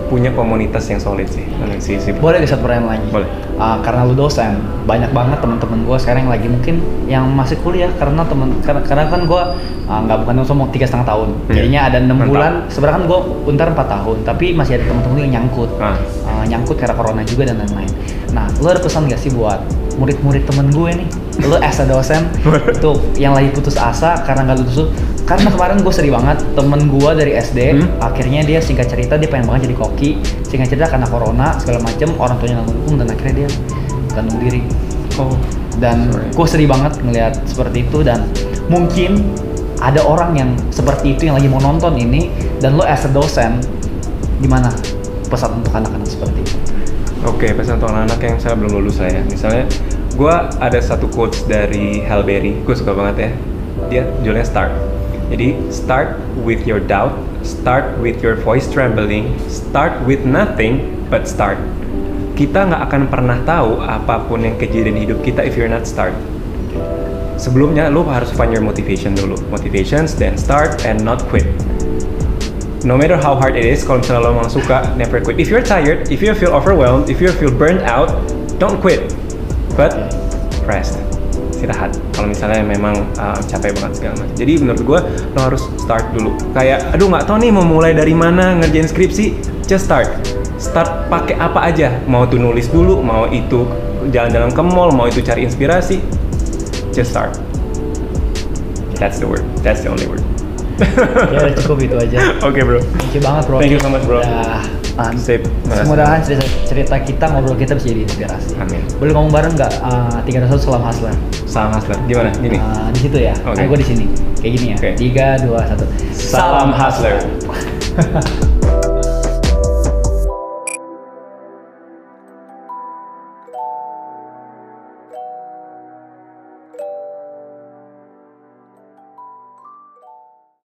Speaker 2: punya komunitas yang solid sih si, si,
Speaker 1: Boleh gak satu pertanyaan lagi?
Speaker 2: Boleh.
Speaker 1: Ah, karena lu dosen, banyak banget teman-teman gue sekarang yang lagi mungkin yang masih kuliah karena temen karena, karena kan gue nggak bukan langsung mau tiga setengah tahun,
Speaker 2: Iya.
Speaker 1: jadinya ada enam bulan. Sebenarnya kan gue untar empat tahun, tapi masih ada teman-teman yang nyangkut,
Speaker 2: Ah.
Speaker 1: Ah, nyangkut karena corona juga dan lain-lain. Nah, lu ada pesan gak sih buat murid-murid temen gue nih? Lu as a dosen, tuh yang lagi putus asa karena nggak lulus karena kemarin gue sedih banget temen gue dari SD
Speaker 2: Hmm?
Speaker 1: akhirnya dia singkat cerita dia pengen banget jadi koki. Singkat cerita karena corona segala macem orang tuanya nggak mendukung dan akhirnya dia gantung diri.
Speaker 2: Oh
Speaker 1: dan gue sedih banget ngelihat seperti itu dan mungkin ada orang yang seperti itu yang lagi mau nonton ini dan lo as a dosen gimana? Pesan untuk anak-anak seperti itu
Speaker 2: Oke, pesan untuk anak-anak yang saya belum lulus lah ya. Misalnya, gue ada satu quotes dari Halle Berry, gue suka banget ya. Dia judulnya Start. Jadi, start with your doubt, start with your voice trembling, start with nothing, but start. Kita nggak akan pernah tahu apa pun yang kejadian di hidup kita if you're not start. Sebelumnya, lo harus find your motivation dulu. Motivations, then start and not quit no matter how hard it is, kalau misalnya lo memang suka, never quit. If you're tired, if you feel overwhelmed, if you feel burnt out, don't quit. But rest, istirahat. Kalau misalnya memang uh, capek banget segala macam. Jadi menurut gue lo harus start dulu. Kayak, aduh nggak tahu nih mau mulai dari mana ngerjain skripsi, just start. Start pakai apa aja. Mau itu nulis dulu, mau itu jalan-jalan ke mall, mau itu cari inspirasi, just start. That's the word. That's the only word.
Speaker 1: Ya udah cukup itu aja
Speaker 2: Oke bro.
Speaker 1: thank you banget bro
Speaker 2: Thank you so much, bro.
Speaker 1: Um,
Speaker 2: Sip.
Speaker 1: Semudahan cerita, cerita kita ngobrol kita bisa jadi inspirasi.
Speaker 2: Amin.
Speaker 1: Boleh ngomong bareng nggak? Uh, tiga dan satu salam hustler.
Speaker 2: Salam hustler. Gimana? Gini.
Speaker 1: Uh, di situ ya.
Speaker 2: Oke.
Speaker 1: Kayak gue di sini. Kayak gini ya. Tiga, dua, satu.
Speaker 2: Salam hustler.